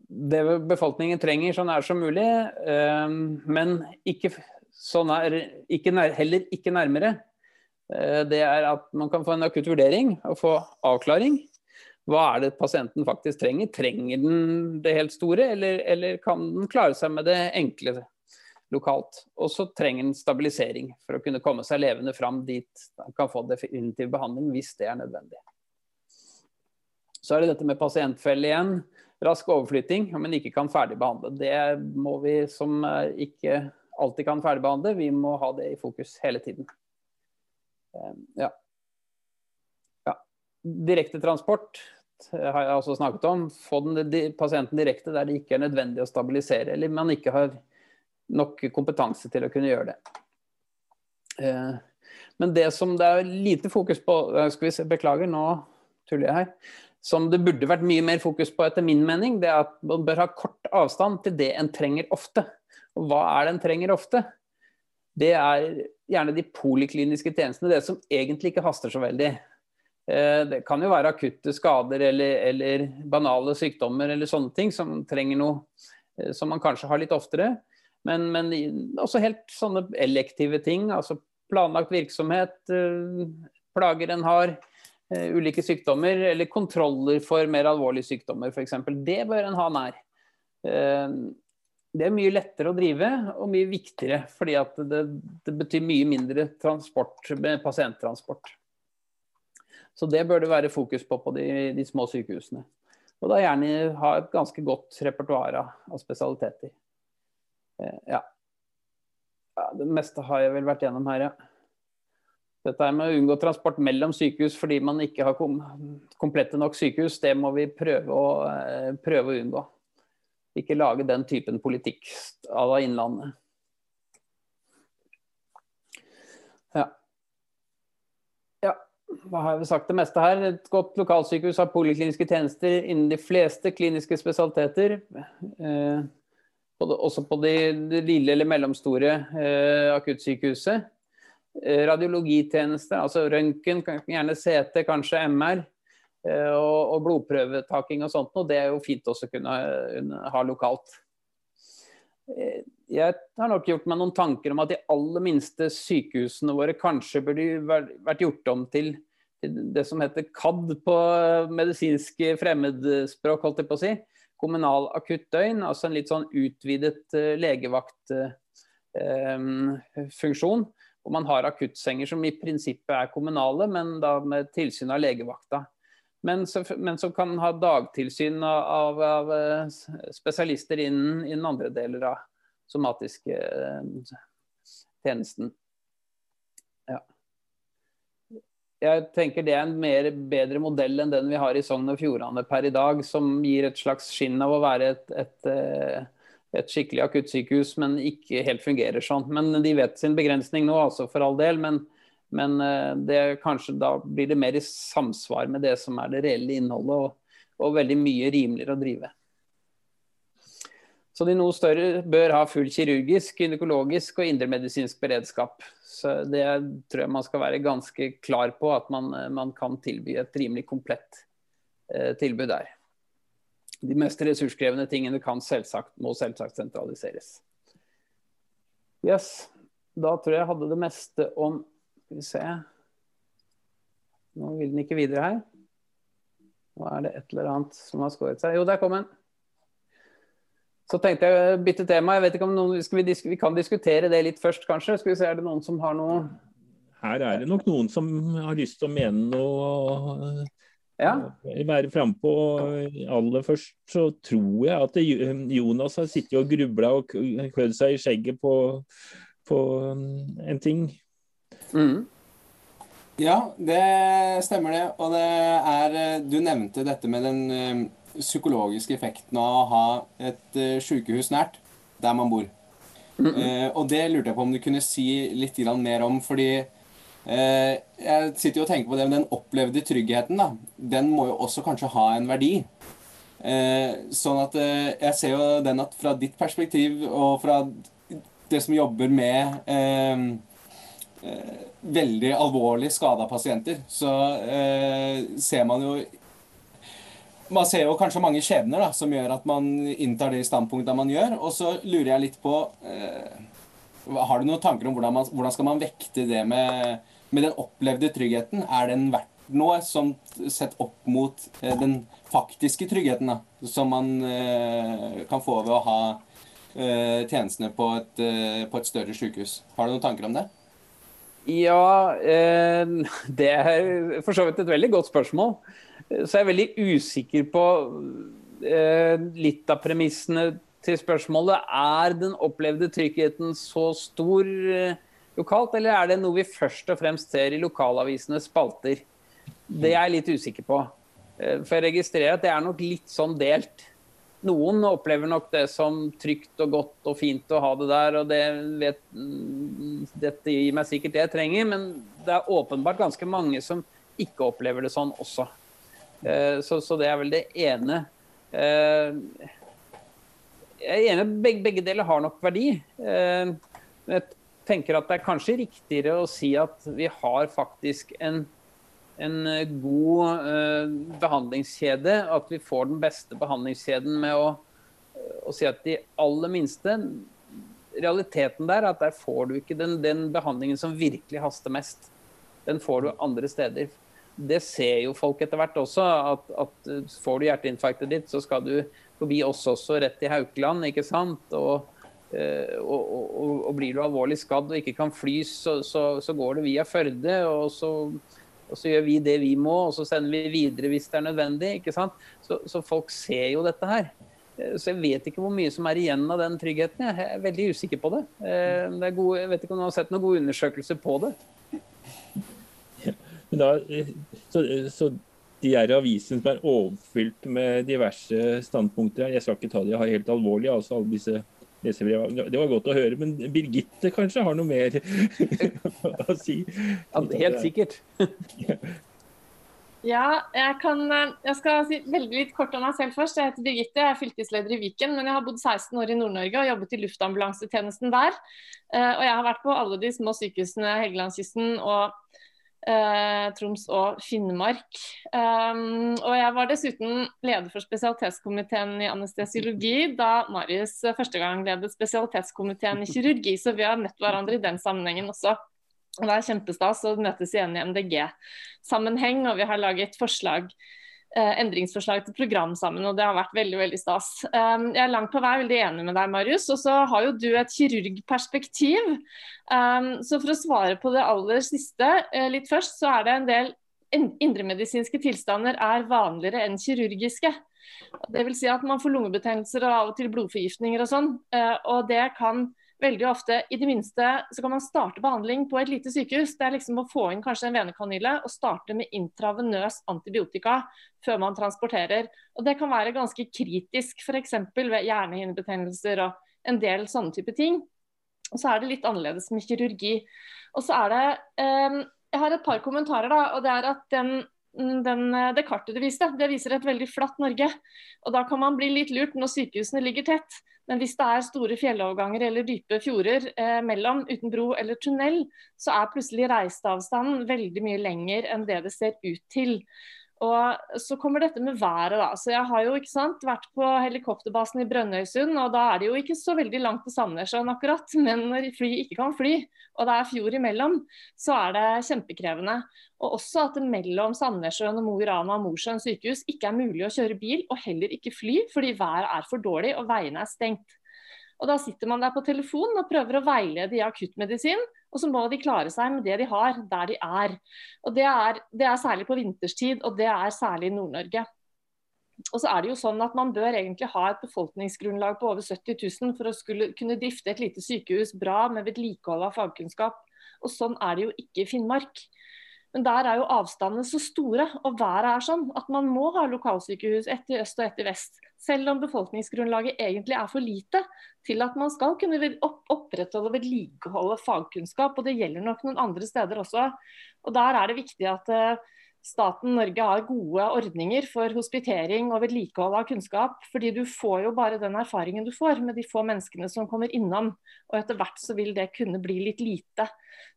det befolkningen trenger så nær som mulig, eh, men ikke, nær, ikke nær, heller ikke nærmere. Eh, det er at man kan få en akutt vurdering og få avklaring. Hva er det pasienten faktisk trenger? Trenger den det helt store, eller, eller kan den klare seg med det enkle lokalt? Og så trenger den stabilisering for å kunne komme seg levende fram dit den kan få definitiv behandling hvis det er nødvendig. Så er det dette med pasientfelle igjen. Rask overflytting, men ikke kan ferdigbehandle. Det må vi som ikke alltid kan ferdigbehandle, vi må ha det i fokus hele tiden. Eh, ja. ja. Direktetransport har jeg også snakket om. Få den, pasienten direkte der det ikke er nødvendig å stabilisere, eller man ikke har nok kompetanse til å kunne gjøre det. Eh, men det som det er lite fokus på skal vi se, Beklager, nå tuller jeg her som det burde vært mye mer fokus på, etter min mening, det er at man bør ha kort avstand til det en trenger ofte. Og hva er det en trenger ofte? Det er gjerne de polikliniske tjenestene, det som egentlig ikke haster så veldig. Eh, det kan jo være akutte skader eller, eller banale sykdommer eller sånne ting som trenger noe eh, som man kanskje har litt oftere. Men, men også helt sånne elektive ting, altså planlagt virksomhet, eh, plager en har, ulike sykdommer, eller kontroller for mer alvorlige sykdommer f.eks. Det bør en ha nær. Uh, det er mye lettere å drive og mye viktigere, fordi det, det, betyr mye mindre transport pasienttransport. Så det bør det være fokus på på de, de små sykehusene. Og da gjerne ha et ganske godt repertoar av spesialiteter. Uh, ja. ja. Det meste har jeg vel vært gjennom her, ja. Dette med å unngå transport mellom sykehus fordi man ikke har kom komplette nok sykehus, det må vi prøve å, eh, prøve å unngå. Ikke lage den typen politikk à la Innlandet. Ja. ja. Hva har vi sagt det meste her? Et godt lokalsykehus har polikliniske tjenester innen de fleste kliniske spesialiteter. Eh, også på det lille eller mellomstore eh, akuttsykehuset. Eh, radiologitjenester, altså røntgen, gjerne CT, kanskje MR. Eh, og blodprøvetaking og sånt. noe. det er jo fint også å kunne ha lokalt. Eh, jeg har nok gjort meg noen tanker om at de aller minste sykehusene våre kanskje burde vært gjort om til det som heter CAD på medisinsk fremmedspråk, holdt jeg på å si. Kommunal akuttdøgn, altså en litt sånn utvidet legevaktfunksjon. Hvor man har akuttsenger som i prinsippet er kommunale, men da med tilsyn av legevakta. Men, så, men som kan ha dagtilsyn av, av eh, spesialister innen, innen, andre deler av somatiske eh, tjenesten. Ja. jeg tenker det er en mer, bedre modell enn den vi har i Sogn og Fjordane per i dag, som gir et slags skinn av å være et, et, eh, et skikkelig akuttsykehus, men ikke helt fungerer sånn. Men de vet sin begrensning nå, altså for all del. Men, men eh, det, kanskje da blir det mer i samsvar med det som er det reelle innholdet, og, og veldig mye rimeligere å drive. Så de noe større bør ha full kirurgisk, gynekologisk og indremedisinsk beredskap. Så det tror jeg man skal være ganske klar på, at man, man kan tilby et rimelig komplett eh, tilbud der. De mest ressurskrevende tingene kan selvsagt, må selvsagt sentraliseres. Yes. Da tror jeg jeg hadde det meste om Skal vi se Nå vil den ikke videre her. Nå er det et eller annet som har skåret seg. Jo, der kom den. Så tenkte jeg å bytte tema. Jeg vet ikke om noen, vi, vi, kan diskutere det litt først, kanskje. Skal vi se, Er det noen som har noe Her er det nok noen som har lyst til å mene noe. Ja. Være frampå. Aller først så tror jeg at Jonas har sittet og grubla og klødd seg i skjegget på, på en ting. Mm. Ja, det stemmer det. Og det er Du nevnte dette med den psykologiske effekten av å ha et uh, sykehus nært der man bor. Mm -mm. og det lurte jeg på om du kunne si litt mer om, fordi jeg sitter jo og tenker på det med den opplevde tryggheten. da, Den må jo også kanskje ha en verdi. sånn at jeg ser jo den at fra ditt perspektiv og fra det som jobber med veldig alvorlig skada pasienter, så ser man jo man ser jo kanskje mange skjebner da, som gjør at man inntar det standpunktet man gjør. Og så lurer jeg litt på eh, Har du noen tanker om hvordan, man, hvordan skal man vekte det med, med, den opplevde tryggheten? Er den verdt noe som sett opp mot eh, den faktiske tryggheten da, som man eh, kan få ved å ha eh, tjenestene på et, på et, større sykehus? Har du noen tanker om det? Ja, det er for så vidt et veldig godt spørsmål så jeg er veldig usikker på litt av premissene til spørsmålet. Er den opplevde tryggheten så stor eh, lokalt, eller er det noe vi først og fremst ser i lokalavisenes spalter? Det er jeg litt usikker på. Eh, for jeg registrerer at det er nok litt sånn delt. Noen opplever nok det som trygt og godt og fint å ha det der, og det vet, mm, dette gir meg sikkert det jeg trenger, men det er åpenbart ganske mange som ikke opplever det sånn også. Eh, så, så, det er vel det ene. Eh, jeg er enig begge, begge deler har nok verdi. Jeg tenker at det er kanskje riktigere å si at vi har faktisk en, en god behandlingskjede. At vi får den beste behandlingskjeden med å, å si at de aller minste Realiteten der er at der får du ikke den, den behandlingen som virkelig haster mest. Den får du andre steder det ser jo folk etter hvert også. At, at, får du hjerteinfarktet ditt, så skal du forbi oss også, rett i Haukeland. ikke sant? Og, eh, og, og, og blir du alvorlig skadd og ikke kan fly, så, så, så går det via Førde. Og så, og så, gjør vi det vi må, og så sender vi videre hvis det er nødvendig. ikke sant? Så, så folk ser jo dette her. Eh, så jeg vet ikke hvor mye som er igjen av den tryggheten. Jeg er veldig usikker på det. Eh, det gode, jeg vet ikke om du har sett noen gode undersøkelser på det. Da, så, så de her avisene som er overfylt med diverse standpunkter Jeg skal ikke ta de helt alvorlig, altså alle disse lesebrevene. Det var godt å høre. Men Birgitte kanskje har noe mer å si? Ja, helt sikkert. Ja, jeg, kan, jeg skal si veldig litt kort om meg selv først. Jeg heter Birgitte, jeg er fylkesleder i Viken. Men jeg har bodd 16 år i Nord-Norge og jobbet i luftambulansetjenesten der. Eh, og jeg har vært på alle de små sykehusene Helgelandskysten og eh, Troms og Finnmark. Um, og jeg var dessuten leder for spesialitetskomiteen i anestesiologi da Marius første gang ledet spesialitetskomiteen i kirurgi, så vi har møtt hverandre i den sammenhengen også. Og Det er kjempestas å møtes igjen i MDG-sammenheng, og vi har laget forslag Eh, endringsforslag til program sammen, og det har vært veldig veldig stas. Um, jeg er langt på vei veldig enig med deg, Marius. Og så har jo du et kirurgperspektiv. Um, så for å svare på det aller siste uh, litt først, så er det en del indremedisinske tilstander er vanligere enn kirurgiske. Det vil si at man får lungebetennelser og av og til blodforgiftninger og sånn. Uh, og det kan veldig ofte i det minste så kan man starte behandling på et lite sykehus. Det er liksom å få inn kanskje en venekanyle og starte med intravenøs antibiotika før man transporterer. Og Det kan være ganske kritisk f.eks. ved hjernehinnebetennelser og en del sånne type ting. Og så er det litt annerledes med kirurgi. Og så er det eh, Jeg har et par kommentarer, da. Og det er at den den, det kartet du viste, det viser et veldig flatt Norge. Og Da kan man bli litt lurt når sykehusene ligger tett. Men hvis det er store fjelloverganger eller dype fjorder eh, mellom, uten bro eller tunnel, så er plutselig reiseavstanden veldig mye lenger enn det det ser ut til. Og Så kommer dette med været. da. Så Jeg har jo ikke sant, vært på helikopterbasen i Brønnøysund, og da er det jo ikke så veldig langt til Sandnessjøen akkurat. Men når fly ikke kan fly, og det er fjord imellom, så er det kjempekrevende. Og også at det mellom Sandnessjøen og Mo i Rana og Mosjøen sykehus ikke er mulig å kjøre bil, og heller ikke fly, fordi været er for dårlig og veiene er stengt. Og Da sitter man der på telefon og prøver å veilede i akuttmedisin, og så må de klare seg med det de har, der de er. Og Det er, det er særlig på vinterstid, og det er særlig i Nord-Norge. Og så er det jo sånn at Man bør egentlig ha et befolkningsgrunnlag på over 70 000 for å skulle kunne drifte et lite sykehus bra med vedlikehold av fagkunnskap. Og Sånn er det jo ikke i Finnmark. Men der er jo avstandene så store, og været er sånn at man må ha lokalsykehus ett i øst og ett i vest. Selv om befolkningsgrunnlaget egentlig er for lite til at man skal kunne opprettholde og vedlikeholde fagkunnskap. Og det gjelder nok noen andre steder også. Og der er det viktig at eh, staten Norge har gode ordninger for hospitering og vedlikehold av kunnskap. fordi du får jo bare den erfaringen du får med de få menneskene som kommer innom. Og etter hvert så vil det kunne bli litt lite.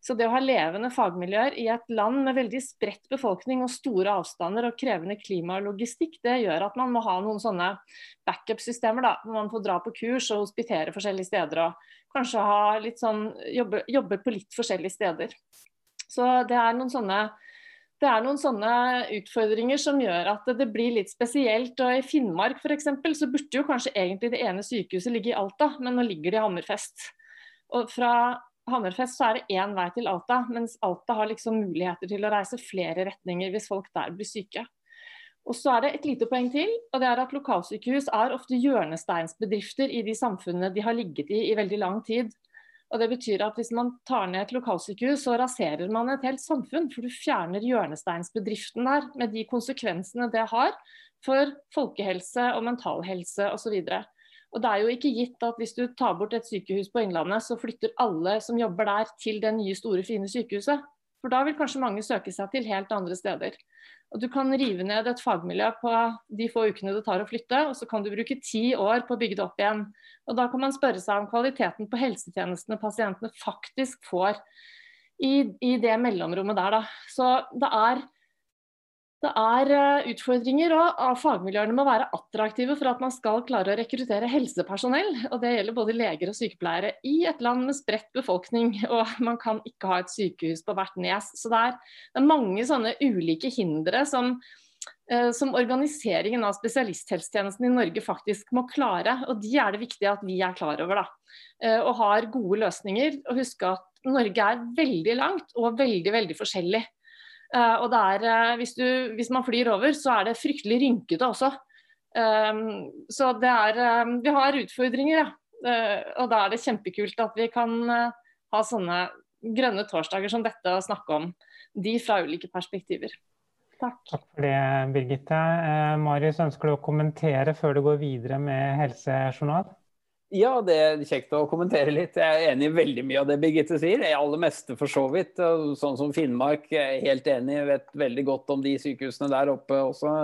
Så det å ha levende fagmiljøer i et land med veldig spredt befolkning og store avstander og krevende klima og logistikk, det gjør at man må ha noen sånne backup-systemer. da, Hvor man får dra på kurs og hospitere forskjellige steder. Og kanskje sånn, jobbe, jobbe på litt forskjellige steder. Så det er noen sånne det er noen sånne utfordringer som gjør at det blir litt spesielt. og I Finnmark for eksempel, så burde jo kanskje egentlig det ene sykehuset ligge i Alta, men nå ligger det i Hammerfest. Og Fra Hammerfest så er det én vei til Alta, mens Alta har liksom muligheter til å reise flere retninger hvis folk der blir syke. Og så er det et lite poeng til, og det er at Lokalsykehus er ofte hjørnesteinsbedrifter i de samfunnene de har ligget i i veldig lang tid. Og det betyr at Hvis man tar ned et lokalsykehus, så raserer man et helt samfunn. For du fjerner hjørnesteinsbedriften der, med de konsekvensene det har for folkehelse og mentalhelse osv. Og det er jo ikke gitt at hvis du tar bort et sykehus på Innlandet, så flytter alle som jobber der til det nye, store, fine sykehuset. For da vil kanskje mange søke seg til helt andre steder. Og Du kan rive ned et fagmiljø på de få ukene det tar å flytte, og så kan du bruke ti år på å bygge det opp igjen. Og Da kan man spørre seg om kvaliteten på helsetjenestene pasientene faktisk får i, i det mellomrommet der. Da. Så det er det er eh, utfordringer, og fagmiljøene må være attraktive for at man skal klare å rekruttere helsepersonell. og Det gjelder både leger og sykepleiere i et land med spredt befolkning. og Man kan ikke ha et sykehus på hvert nes. Så det er, det er mange sånne ulike hindre som, eh, som organiseringen av spesialisthelsetjenesten i Norge faktisk må klare. og De er det viktig at vi er klar over. da, eh, Og har gode løsninger. og Huske at Norge er veldig langt og veldig, veldig forskjellig. Uh, og er, uh, hvis, du, hvis, man flyr over, så er det fryktelig rynkete også. Um, så det er Vi har utfordringer, ja. Og da er det kjempekult at vi kan ha sånne grønne torsdager som dette og snakke om de fra ulike perspektiver. Takk. Takk for det, Birgitte. Marius, ønsker du å kommentere før du går videre med helsejournal? Ja, det er kjekt å kommentere litt. Jeg er enig i veldig mye av det Birgitte sier. Det aller meste for så vidt. Sånn som Finnmark, jeg er helt enig. Jeg vet veldig godt om de sykehusene der oppe også.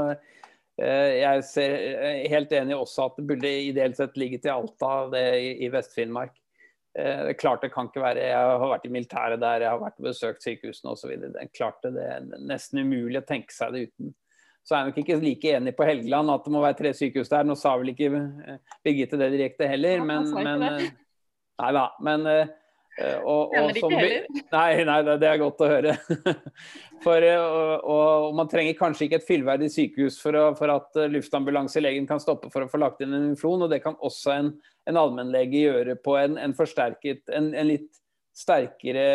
Eh, jeg er helt enig også at det burde ideelt sett ligge til Alta, det i Vest-Finnmark. Eh, klart det kan ikke være Jeg har vært i militæret der, jeg har vært og besøkt sykehusene osv. Klart det, det er nesten umulig å tenke seg det uten så er jeg nok ikke like enig på Helgeland at det må være tre sykehus der. Nå sa vel ikke eh, Birgitte det direkte heller, men, men eh, Nei da. Men eh, og, og, som, nei, nei, det er godt å høre. For, og, og, Man trenger kanskje ikke et fyllverdig sykehus for, å, for at luftambulanselegen kan stoppe for å få lagt inn en inflon. og Det kan også en, en allmennlege gjøre på en, en forsterket, en, en, litt sterkere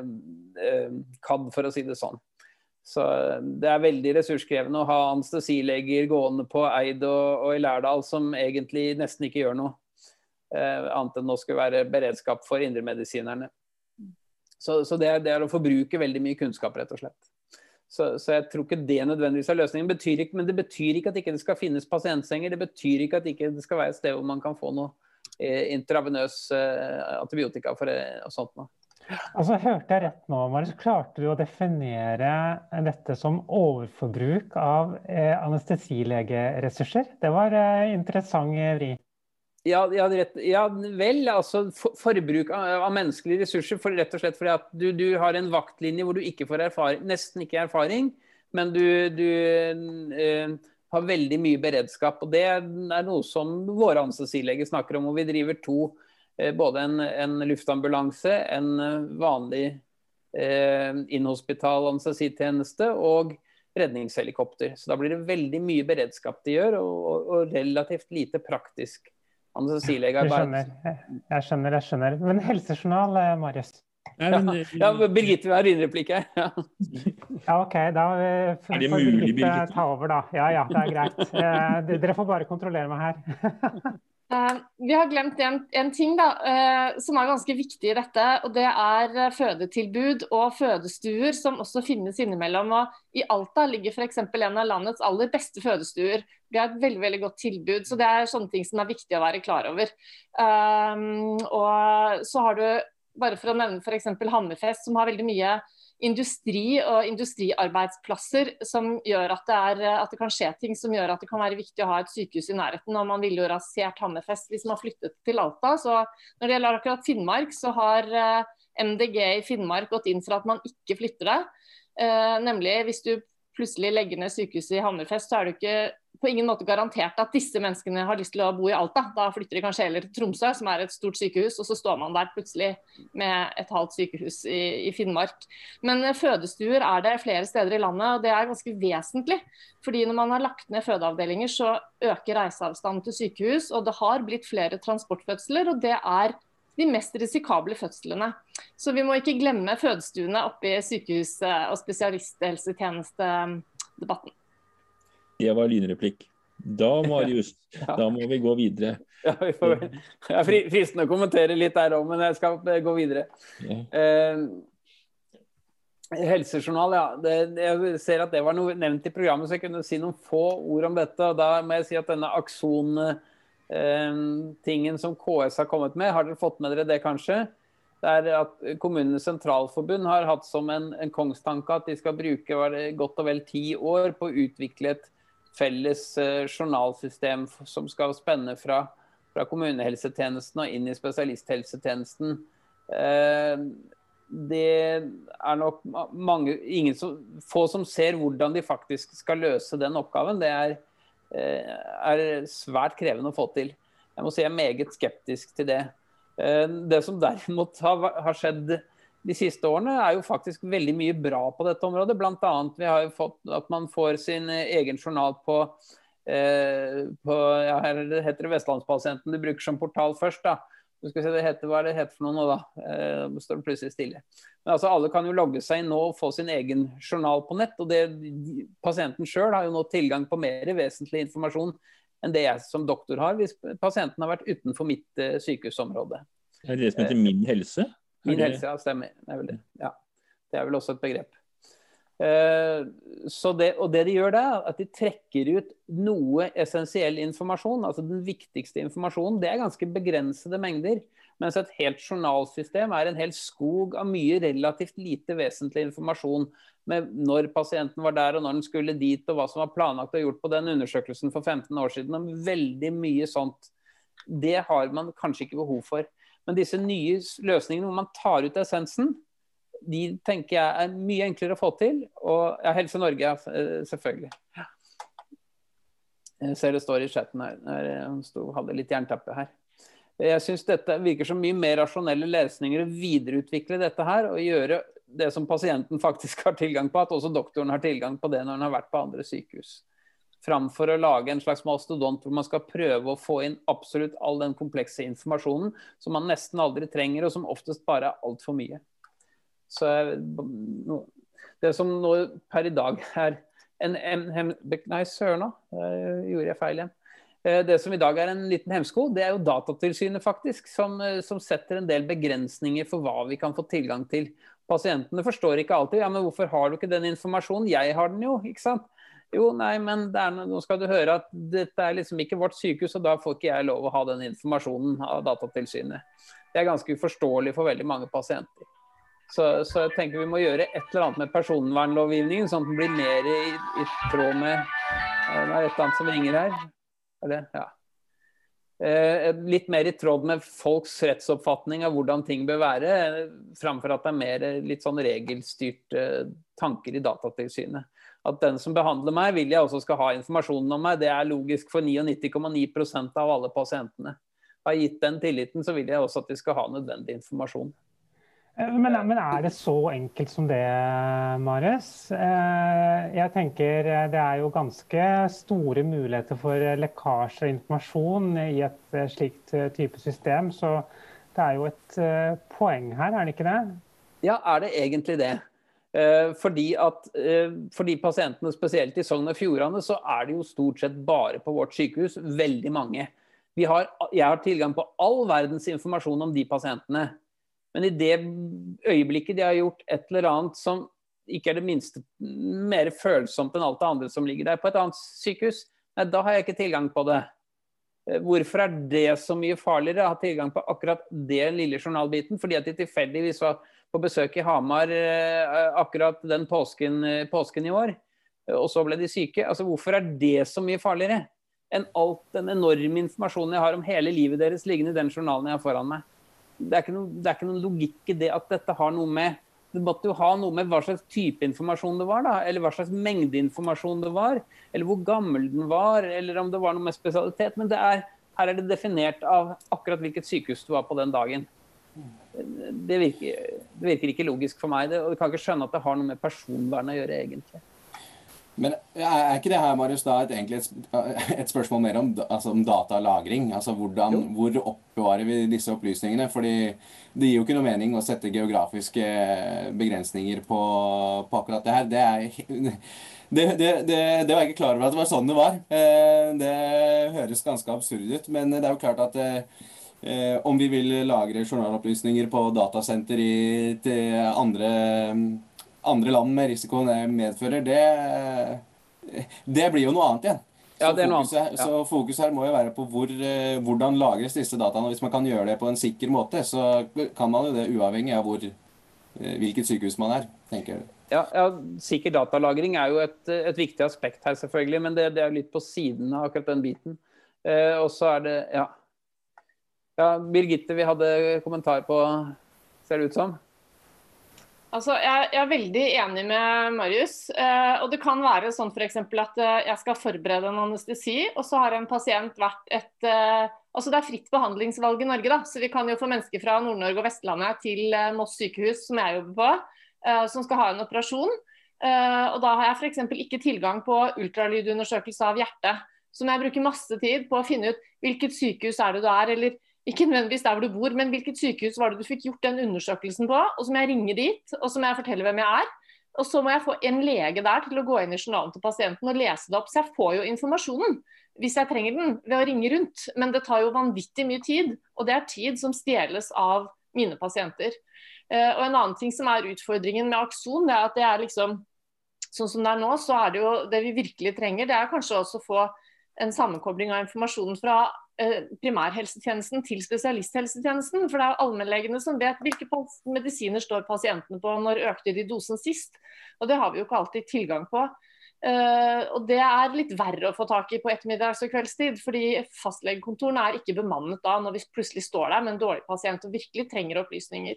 eh, CAD, for å si det sånn. Så Det er veldig ressurskrevende å ha anestesileger gående på Eid og, og i Lærdal som egentlig nesten ikke gjør noe. Eh, annet enn å skulle være beredskap for indremedisinerne. Så, så det, er, det, er, å forbruke veldig mye kunnskap, rett og slett. Så, så jeg tror ikke det nødvendigvis er løsningen. Betyr ikke, men det betyr ikke at ikke det skal finnes pasientsenger. Det betyr ikke at ikke det skal være et sted hvor man kan få noe eh, intravenøs eh, antibiotika for eh, og sånt noe. Altså, Hørte jeg rett nå, Marius, klarte du å definere dette som overforbruk av eh, anestesilegeressurser? Det var eh, interessant vri. Ja, ja, ja, vel. Altså for, forbruk av, av, menneskelige ressurser. For, rett og slett fordi at du, du, har en vaktlinje hvor du ikke får erfaring, nesten ikke erfaring, men du, du eh, har veldig mye beredskap. Og det er noe som våre anestesileger snakker om. hvor vi driver to, både en, en, luftambulanse, en vanlig eh, inhospital anestesitjeneste og redningshelikopter. Så da blir det veldig mye beredskap de gjør, og, og, og relativt lite praktisk anestesilegearbeid. jeg skjønner, jeg skjønner. jeg skjønner. Men helsejournal, eh, Marius? Ja, ja, Birgitte har innreplikk her. Ja. ja, OK. Da får Birgitte ta over, da. Ja ja, det er greit. Eh, dere får bare kontrollere meg her. Uh, vi har glemt en, en ting da, uh, som er ganske viktig i dette. og Det er uh, fødetilbud og fødestuer som også finnes innimellom. og I Alta ligger f.eks. en av landets aller beste fødestuer. Vi har et veldig veldig godt tilbud. så Det er sånne ting som er viktig å være klar over. og så har du, bare for å nevne f.eks. Hammerfest, som har veldig mye industri og industriarbeidsplasser som gjør at det, er, at det, kan skje ting som gjør at det kan være viktig å ha et sykehus i nærheten. og Man ville jo rasert Hammerfest hvis man flyttet til Alta. så Når det gjelder akkurat Finnmark, så har eh, MDG i Finnmark gått inn for at man ikke flytter det. Eh, nemlig hvis du plutselig legger ned sykehuset i Hammerfest, så er du ikke på ingen måte garantert at disse menneskene har lyst til å bo i Alta. Da flytter de kanskje heller til Tromsø, som er et stort sykehus, og så står man der plutselig med et halvt sykehus i, i Finnmark. Men fødestuer er det flere steder i landet, og det er ganske vesentlig. Fordi når man har lagt ned fødeavdelinger, så øker reiseavstanden til sykehus, og det har blitt flere transportfødsler, og det er de mest risikable fødslene. Så vi må ikke glemme fødestuene oppe i sykehus- og spesialisthelsetjenestedebatten. Det var lynreplikk. Da, Marius, ja. da må vi gå videre. Ja, vi får, det er fristende å kommentere litt der òg, men jeg skal gå videre. Ja. Eh, helsejournal, ja. Det, jeg ser at det var noe nevnt i programmet, så jeg kunne si noen få ord om dette. og Da må jeg si at denne Akson-tingen eh, som KS har kommet med, har dere fått med dere det kanskje? Det er at Kommunenes sentralforbund har hatt som en, en kongstanke at de skal bruke godt og vel ti år på å utvikle et felles eh, journalsystem som skal spenne fra, fra, kommunehelsetjenesten og inn i spesialisthelsetjenesten. Eh, det er nok mange, som, få som ser hvordan de faktisk skal løse den oppgaven. Det er, eh, er svært krevende å få til. Jeg må si jeg er meget skeptisk til det. Det som derimot har, skjedd de siste årene, er jo faktisk veldig mye bra på dette området. Bl.a. vi har jo fått at man får sin egen journal på, eh, på ja, her heter det Vestlandspasienten du bruker som portal først. da. Du skal se, det heter, Hva er det heter for noe nå, da? Eh, står det plutselig stille. Men altså, Alle kan jo logge seg inn nå og få sin egen journal på nett. og det, Pasienten sjøl har jo nå tilgang på mer vesentlig informasjon enn det jeg som doktor har, hvis pasienten har vært utenfor mitt eh, sykehusområde. Er det det som heter Min helse? Min helse, ja, stemmer. Det er vel det. Ja. Det er vel også et begrep. Uh, det, og det de gjør da, at de trekker ut noe essensiell informasjon, altså den viktigste informasjonen. Det er ganske begrensede mengder. Mens et helt journalsystem er en hel skog av mye relativt lite vesentlig informasjon med når pasienten var der og når den skulle dit, og hva som var planlagt og gjort på den undersøkelsen for 15 år siden. og Veldig mye sånt. Det har man kanskje ikke behov for. Men disse nye løsningene hvor man tar ut essensen, de tenker jeg er mye enklere å få til. Og ja, Helse Norge, eh, selvfølgelig. Jeg ser det står i chatten her. Jeg hadde litt jernteppe her. Jeg syns dette virker som mye mer rasjonelle løsninger å videreutvikle dette her og gjøre det som pasienten faktisk har tilgang på, at også doktoren har tilgang på det når han har vært på andre sykehus. Framfor å lage en slags mastodont hvor man skal prøve å få inn absolutt all den komplekse informasjonen som man nesten aldri trenger, og som oftest bare er altfor mye. Så Det som nå per i dag er en, en, Nei, søren òg, gjorde jeg feil igjen. Eh, det som i dag er en liten hemsko, det er jo Datatilsynet faktisk, som, eh, som, setter en del begrensninger for hva vi kan få tilgang til. Pasientene forstår ikke alltid ja, men hvorfor har du ikke den informasjonen, jeg har den jo. ikke sant? Jo, nei, men noe, nå skal du høre at dette er liksom ikke vårt sykehus, og da får ikke jeg lov å ha den informasjonen av Datatilsynet. Det er ganske uforståelig for veldig mange pasienter. Så, så, jeg tenker vi må gjøre et eller annet med personvernlovgivningen, sånn at den blir mer i, i tråd med Det er et eller annet som ringer her. Det, ja. Eh, litt mer i tråd med folks rettsoppfatning av hvordan ting bør være, framfor at det er mer litt sånn regelstyrte tanker i Datatilsynet. At den som behandler meg, vil jeg også skal ha informasjonen om meg. Det er logisk for 99,9% av alle pasientene. Har jeg gitt den tilliten, så vil jeg også at de skal ha nødvendig informasjon. Eh, men, men, er det så enkelt som det, Marius? Eh, jeg tenker eh, det er jo ganske store muligheter for lekkasje av informasjon i et slikt type system. Så det er jo et poeng her, er det ikke det? Ja, er det egentlig det? Fordi at for de pasientene, spesielt i Sogn og Fjordane, så er det jo stort sett bare på vårt sykehus veldig mange. Har, jeg har tilgang på all verdens informasjon om de pasientene. Men i det øyeblikket de har gjort et eller annet som ikke er det minste mer følsomt enn alt det andre som ligger der på et annet sykehus, nei, da har jeg ikke tilgang på det. Eh, hvorfor er det så mye farligere å ha tilgang på akkurat det lille journalbiten? Fordi at de tilfeldigvis var på besøk i Hamar eh, akkurat den påsken, eh, påsken, i år, og så ble de syke. Altså, Hvorfor er det så mye farligere enn alt den enorme informasjonen jeg har om hele livet deres liggende i den journalen jeg har foran meg? det, er noe, det er ikke noen logikk i det at dette har noe med det måtte jo ha noe med hva slags type informasjon det var, da, eller hva slags mengde informasjon det var, eller hvor gammel den var, eller om det var noe med spesialitet. Men er, her er det definert av akkurat hvilket sykehus du var på den dagen. Det virker, det virker ikke logisk for meg, det, og du kan ikke skjønne at det har noe med personvern å gjøre, egentlig. Men er ikke det her, Marius, da et, egentlig et, et spørsmål mer om, altså om datalagring? Altså hvordan, hvor oppbevarer vi disse opplysningene? Fordi det gir jo ikke noe mening å sette geografiske begrensninger på, på akkurat det her. Det, er, det, det, det, var jeg ikke klar over at det var sånn det var. Eh, det høres ganske absurd ut. Men det er jo klart at eh, om vi vil lagre journalopplysninger på datasenter i, til andre andre land med risikoen det medfører, det, det blir jo noe annet igjen. Ja, så, fokus her, ja. så fokuset her må jo være på hvor, eh, hvordan lagres disse dataene. Hvis man kan gjøre det på en sikker måte, så kan man jo det uavhengig av hvor, eh, hvilket sykehus man er. tenker jeg. Ja, ja, Sikker datalagring er jo et, et viktig aspekt her, selvfølgelig, men det, det, er litt på siden av akkurat den biten. Eh, og så er det ja. Ja. Birgitte, vi hadde kommentar på Ser det ut som? Altså, jeg, er veldig enig med Marius. Eh, og Det kan være sånn for at eh, jeg skal forberede en anestesi, og så har en pasient vært et eh, altså Det er fritt behandlingsvalg i Norge, da, så vi kan jo få mennesker fra Nord-Norge og Vestlandet til eh, Moss sykehus, som jeg jobber på, eh, som skal ha en operasjon. Eh, og Da har jeg f.eks. ikke tilgang på ultralydundersøkelse av hjertet. Så må jeg bruke masse tid på å finne ut hvilket sykehus er det du er, eller ikke nødvendigvis der hvor du bor, men hvilket sykehus var det du fikk gjort den undersøkelsen på? Og så må jeg ringe dit, og så må jeg fortelle hvem jeg er. Og så må jeg få en lege der til å gå inn i journalen til pasienten og lese det opp. Så jeg får jo informasjonen hvis jeg trenger den ved å ringe rundt. Men det tar jo vanvittig mye tid, og det er tid som stjeles av mine pasienter. Eh, og en annen ting som er utfordringen med Akson, det er at det er liksom Sånn som det er nå, så er det jo det vi virkelig trenger, det er kanskje også å få en sammenkobling av informasjonen fra primærhelsetjenesten til spesialisthelsetjenesten. For det er allmennlegene som vet hvilke medisiner står pasientene på, når økte de dosen sist. Og det har vi jo ikke alltid tilgang på. Uh, og Det er litt verre å få tak i på ettermiddags- og kveldstid. fordi Fastlegekontorene er ikke bemannet da når vi plutselig står der med en dårlig pasient og virkelig trenger opplysninger.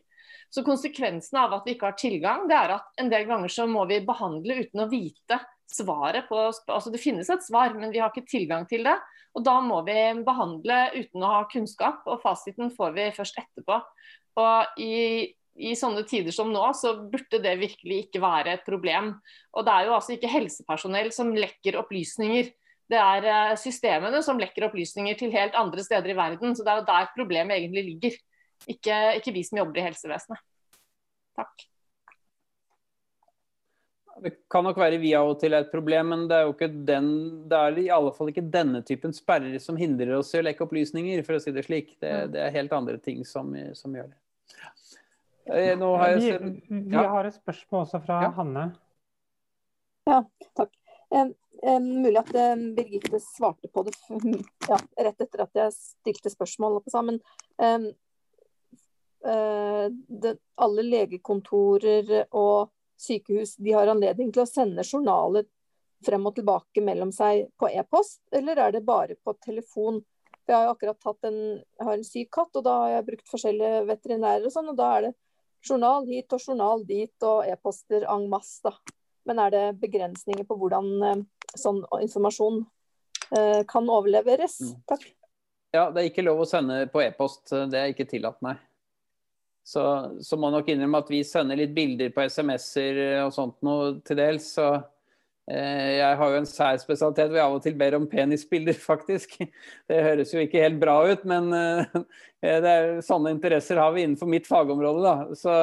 Så Konsekvensen av at vi ikke har tilgang, det er at en del ganger så må vi behandle uten å vite svaret på altså Det finnes et svar, men vi har ikke tilgang til det. Og Da må vi behandle uten å ha kunnskap, og fasiten får vi først etterpå. Og i, i sånne tider som nå, så burde det virkelig ikke være et problem. Og det er jo altså ikke helsepersonell som lekker opplysninger. Det er eh, systemene som lekker opplysninger til helt andre steder i verden. Så det er jo der problemet egentlig ligger. Ikke, ikke vi som jobber i helsevesenet. Takk. Det kan nok være vi av og til er et problem, men det er jo ikke den, det er i alle fall ikke denne typen sperrer som hindrer oss i å lekke opplysninger, for å si det slik. Det, det er helt andre ting som, som gjør det. Eh, nå har jeg... vi, vi har et spørsmål også fra ja. Hanne. Ja, takk. Um, um, mulig at um, Birgitte svarte på det ja, rett etter at jeg stilte spørsmål. Men uh, det, alle legekontorer og sykehus de har anledning til å sende journaler frem og tilbake mellom seg på e-post, eller er det bare på telefon? Jeg har akkurat tatt en, har en syk katt, og da har jeg brukt forskjellige veterinærer og sånn, og da er det journal hit og journal dit og e-poster en masse. da. Men er det begrensninger på hvordan eh, sånn informasjon eh, kan overleveres? Mm. Takk. Ja, det er ikke lov å sende på e-post. Det er ikke tillatt, nei. Så, så må nok innrømme at vi sender litt bilder på SMS-er og sånt noe til dels. Så eh, jeg har jo en sær spesialitet hvor jeg av og til ber om penisbilder, faktisk. Det høres jo ikke helt bra ut, men eh, det er, sånne interesser har vi innenfor mitt fagområde, da. Så,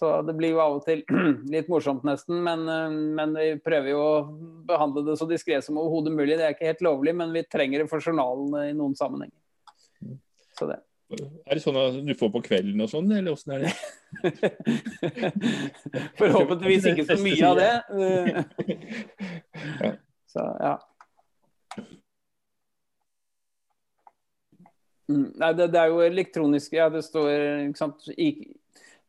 så det blir jo av og til litt morsomt, nesten. Men, eh, men vi prøver jo å behandle det så diskré som overhodet mulig. Det er ikke helt lovlig, men vi trenger det for journalen i noen sammenhenger. Så det. Er det sånn at du får på kvelden og sånn, eller åssen er det? Forhåpentligvis ikke så mye av det. Så, ja. Mm, nei, det, det, er jo elektronisk Ja, det står ikke sant, i,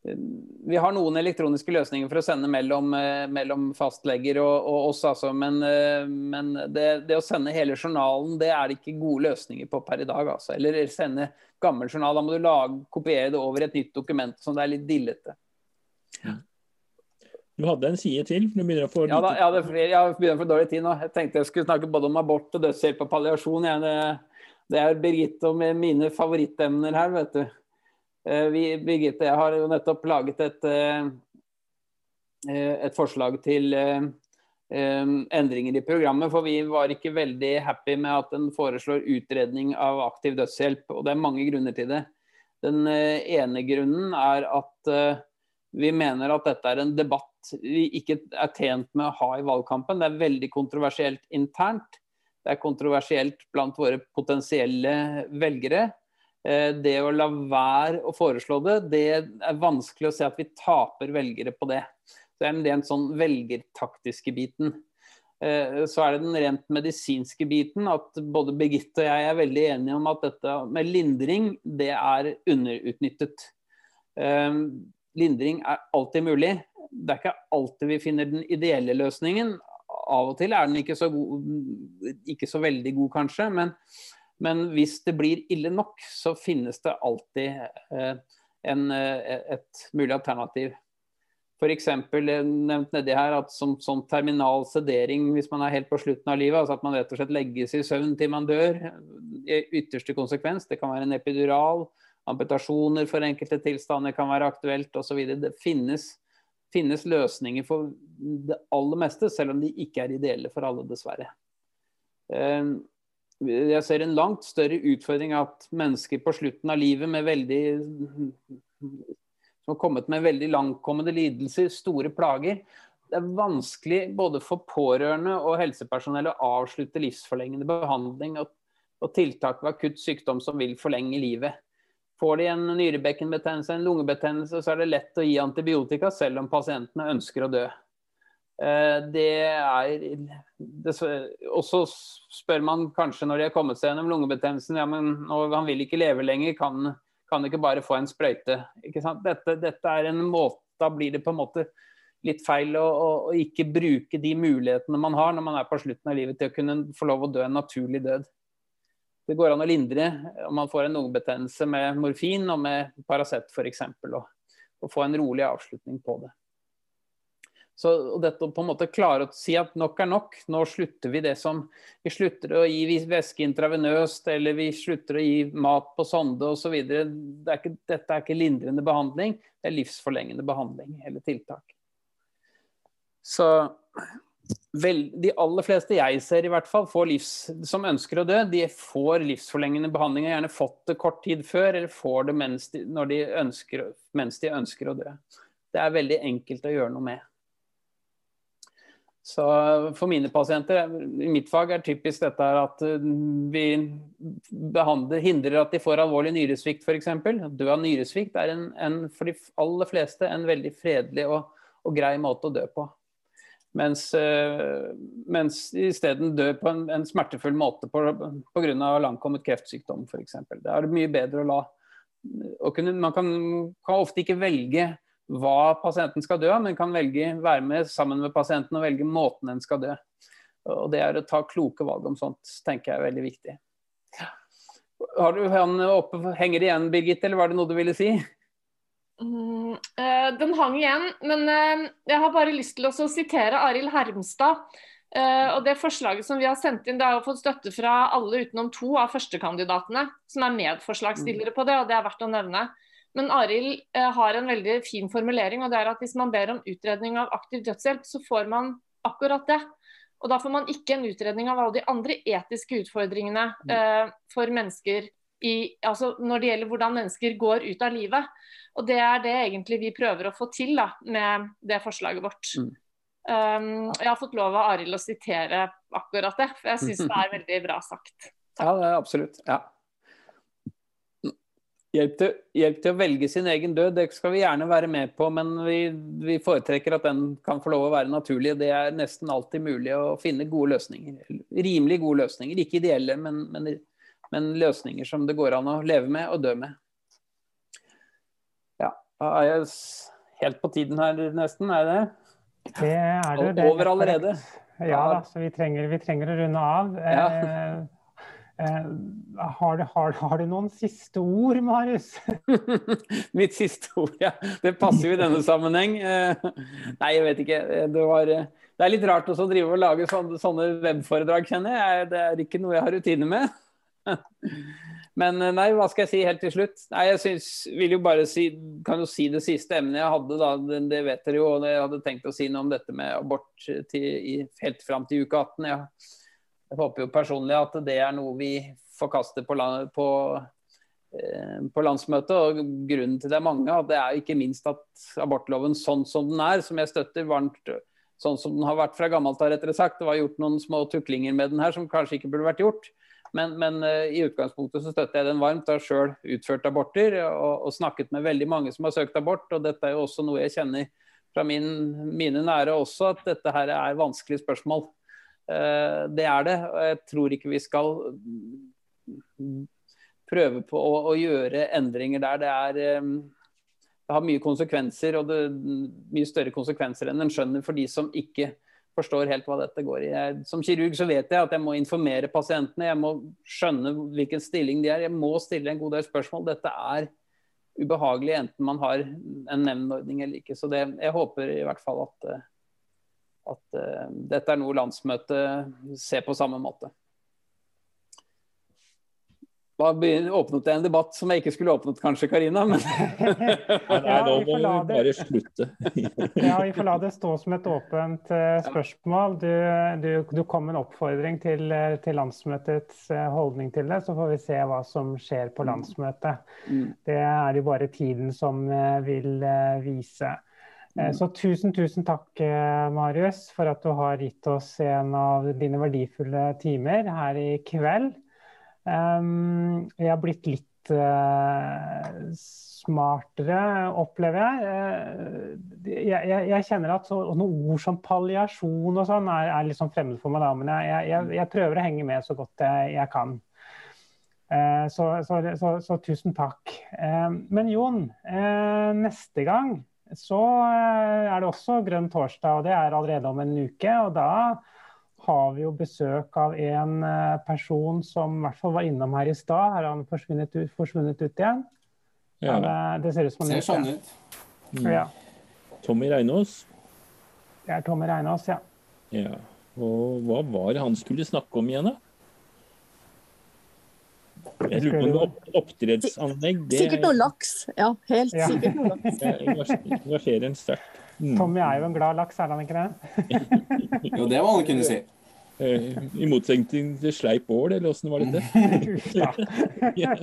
vi har noen elektroniske løsninger for å sende mellom, eh, mellom fastlegger og, og, oss, altså. Men, eh, men det, det, å sende hele journalen, det er det ikke gode løsninger på per i dag. Altså. Eller sende gammel journal. Da må du lage, kopiere det over et nytt dokument. Sånn det er litt dillete. Ja. Du hadde en side til? Du begynner å få ja, da, jeg, det, jeg begynner å få dårlig tid nå. Jeg tenkte jeg skulle snakke både om abort og dødshjelp og palliasjon. Jeg, det, det er Birgitte og mine favorittemner her, vet du. Eh, vi, Birgitte, jeg har jo nettopp laget et, eh, eh, et forslag til endringer i programmet. For vi var ikke veldig happy med at den foreslår utredning av aktiv dødshjelp. Og det er mange grunner til det. Den ene grunnen er at vi mener at dette er en debatt vi ikke er tjent med å ha i valgkampen. Det er veldig kontroversielt internt. Det er kontroversielt blant våre potensielle velgere. Eh, det å la være å foreslå det, det er vanskelig å se at vi taper velgere på det. Så det er en sånn velgertaktiske biten. Eh, så er det den rent medisinske biten, at både Birgitte og jeg er veldig enige om at dette med lindring, det er underutnyttet. Eh, lindring er alltid mulig. Det er ikke alltid vi finner den ideelle løsningen. Av og til er den ikke så, god, ikke så veldig god, kanskje. men men hvis det blir ille nok, så finnes det alltid eh, en, eh, et mulig alternativ. F.eks. nevnt nedi her at som, som, terminal sedering hvis man er helt på slutten av livet, altså at man rett og slett legges i søvn til man dør, i ytterste konsekvens. Det kan være en epidural, amputasjoner for enkelte tilstander kan være aktuelt osv. Det finnes, finnes løsninger for det aller meste, selv om de ikke er ideelle for alle, dessverre. Jeg ser en langt større utfordring at mennesker på slutten av livet med veldig som har kommet med veldig langtkommende lidelser, store plager. Det er vanskelig både for pårørende og helsepersonell å avslutte livsforlengende behandling og, og tiltak ved akutt sykdom som vil forlenge livet. Får de en nyrebekkenbetennelse, en lungebetennelse, så er det lett å gi antibiotika selv om pasientene ønsker å dø. Eh, det er det, Og så spør man kanskje når de har kommet seg gjennom lungebetennelsen ja, men han vil ikke leve lenger, kan, kan ikke bare få en sprøyte. Dette, dette, er en måte, Da blir det på en måte litt feil å, å, å, ikke bruke de mulighetene man har når man er på slutten av livet til å kunne få lov å dø en naturlig død. Det går an å lindre om man får en lungebetennelse med morfin og med Paracet f.eks. Og, og få en rolig avslutning på det. Så dette å på en måte klare å si at nok er nok, nå slutter vi det som Vi slutter å gi væske intravenøst, eller vi slutter å gi mat på sonde osv. Det dette er ikke lindrende behandling, det er livsforlengende behandling eller tiltak. Så vel, de aller fleste jeg ser, i hvert fall, livs, som ønsker å dø, de får livsforlengende behandling. og gjerne fått det kort tid før, eller får det mens de, de ønsker, mens de ønsker å dø. Det er veldig enkelt å gjøre noe med. Så for mine pasienter, i mitt fag, er typisk dette at eh, vi hindrer at de får alvorlig nyresvikt f.eks. Dø av nyresvikt er en, en, for de aller fleste en veldig fredelig og, og grei måte å dø på. Mens, uh, mens isteden dø på en, en, smertefull måte pga. langkommet kreftsykdom f.eks. Det er mye bedre å la kunne, Man kan, kan ofte ikke velge hva pasienten skal dø av, men kan velge, være med sammen med pasienten og velge måten den skal dø. Og Det er å ta kloke valg om sånt, tenker jeg er veldig viktig. Har du han oppe, Henger det igjen, Birgitte, eller var det noe du ville si? Mm, uh, den hang igjen, men uh, jeg har bare lyst til å sitere Arild Hermstad. Uh, og det Forslaget som vi har sendt inn, det har fått støtte fra alle utenom to av førstekandidatene, som er medforslagsstillere på det, og det er verdt å nevne. Men Arild eh, har en veldig fin formulering, og det er at hvis man ber om utredning av aktiv dødshjelp, så får man akkurat det. Og da får man ikke en utredning av alle de andre etiske utfordringene mm. eh, for mennesker i, altså når det gjelder hvordan mennesker går ut av livet. Og det er det egentlig vi prøver å få til da, med det forslaget vårt. Mm. Um, jeg har fått lov av Arild å sitere akkurat det, for jeg syns det er veldig bra sagt. Takk. Ja, det absolutt. Ja. Hjelp til, hjelp til, å velge sin egen død, det skal vi gjerne være med på, men vi, vi, foretrekker at den kan få lov å være naturlig. Det er nesten alltid mulig å finne gode løsninger. Rimelig gode løsninger. Ikke ideelle, men, men, men løsninger som det går an å leve med og dø med. Ja, da er jeg helt på tiden her nesten, er det? Det er det. Over allerede. Ja da, så vi trenger, vi trenger å runde av. Ja. Eh, har, du, har, har, du, noen siste ord, Marius? Mitt siste ord, ja. Det passer jo i denne sammenheng. Eh, nei, jeg vet ikke. Eh, det, var, det er litt rart å drive og lage sånne, sånne, webforedrag, kjenner jeg. Det er ikke noe jeg har rutine med. Men nei, hva skal jeg si helt til slutt? Nei, jeg synes, vil jo bare si, kan jo si det siste emnet jeg hadde, da. Det vet dere jo. og Jeg hadde tenkt å si noe om dette med abort til, helt fram til uke 18. Ja. Jeg håper jo personlig at det er noe vi forkaster på, på, eh, på landsmøtet. og Grunnen til det er mange. at Det er ikke minst at abortloven sånn som den er, som jeg støtter varmt, sånn som den har vært fra gammelt av, rettere sagt. Det var gjort noen små tuklinger med den her som kanskje ikke burde vært gjort. Men, men uh, i utgangspunktet så støtter jeg den varmt. Jeg har sjøl utført aborter og, og, snakket med veldig mange som har søkt abort. og Dette er jo også noe jeg kjenner fra min, mine nære også, at dette her er vanskelige spørsmål. Eh, det er det. og Jeg tror ikke vi skal prøve på å, å gjøre endringer der. Det, er, eh, det har mye konsekvenser, og det, mye større konsekvenser enn en skjønner for de som ikke forstår helt hva dette går i. Jeg, som kirurg så vet jeg at jeg må informere pasientene. Jeg må skjønne hvilken stilling de er. Jeg må stille en god del spørsmål. Dette er ubehagelig enten man har en nevnordning eller ikke. Så det, jeg håper i hvert fall at eh, at uh, dette er noe landsmøtet ser på samme måte. Da åpnet jeg en debatt som jeg ikke skulle åpnet, kanskje, Karina. Men... Nei, da må vi bare slutte. ja, Vi får la det stå som et åpent uh, spørsmål. Du, du, du, kom med en oppfordring til, eh, til, landsmøtets holdning til det. Så får vi se hva som skjer på mm. landsmøtet. Mm. Det er det bare tiden som vil vise. Eh. Så tusen, tusen takk, eh, Marius, for at du har gitt oss en av dine verdifulle timer her i kveld. Jeg har blitt litt eh, smartere, opplever jeg. Jeg, jeg, jeg kjenner at så, noen ord som palliasjon og sånn er, er litt sånn fremmed for meg, da, men jeg, jeg, prøver å henge med så godt jeg, kan. Så, så, så, tusen takk. Men Jon, neste gang så eh, er det også grønn torsdag, og det er allerede om en uke. og da har vi jo besøk av en eh, person som i hvert fall var innom her i stad. Har han forsvunnet ut, forsvunnet ut igjen? Ja. Det, det, ser ut som han Ser sånn ut. Mm. Ja. Tommy Reinås. Det er Tommy Reinås, ja. ja. Og hva var det han skulle snakke om igjen, da? Jeg lurer på om opp, oppdrettsanlegg det... Sikkert noe laks. Ja, helt ja. sikkert noe laks. Engasjerer en sterkt. Mm. Tommy er jo en glad laks, er han ikke det? jo, det må han kunne si. Eh, I motsetning til sleip ål, eller åssen var dette? ja.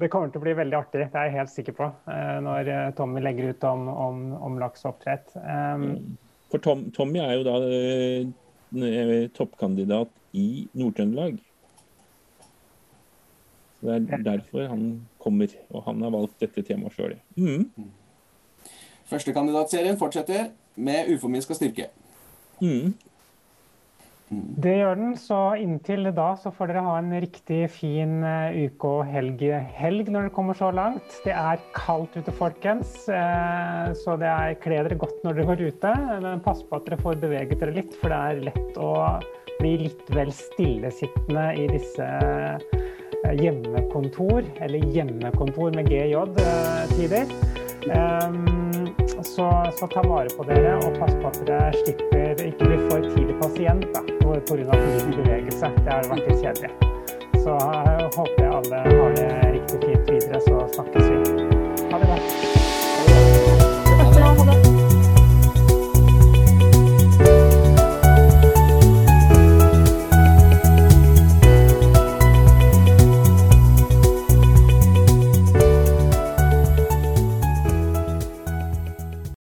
det kommer til å bli veldig artig, det er jeg helt sikker på, eh, når Tommy legger ut om, om, om lakseoppdrett. Um, For Tom, Tommy er jo da eh, toppkandidat i Nord-Trøndelag. Det er derfor han kommer, og han har valgt dette temaet sjøl. Mm. Førstekandidatserien fortsetter med uforminska styrke. Mm. Det gjør den, så inntil da så får dere ha en riktig fin eh, uke og helg, helg når det kommer så langt. Det er kaldt ute, folkens, eh, så det er kle dere godt når dere går ute. Men pass på at dere får beveget dere litt, for det er lett å bli litt vel stillesittende i disse hjemmekontor, eller hjemmekontor med GJ-tider. Så, så, ta vare på dere og pass på at dere slipper ikke bli for tidlig pasient da, pga. for liten bevegelse. Det har vært litt kjedelig. Så jeg håper jeg alle har det riktig fint videre, så snakkes vi. Ha det godt.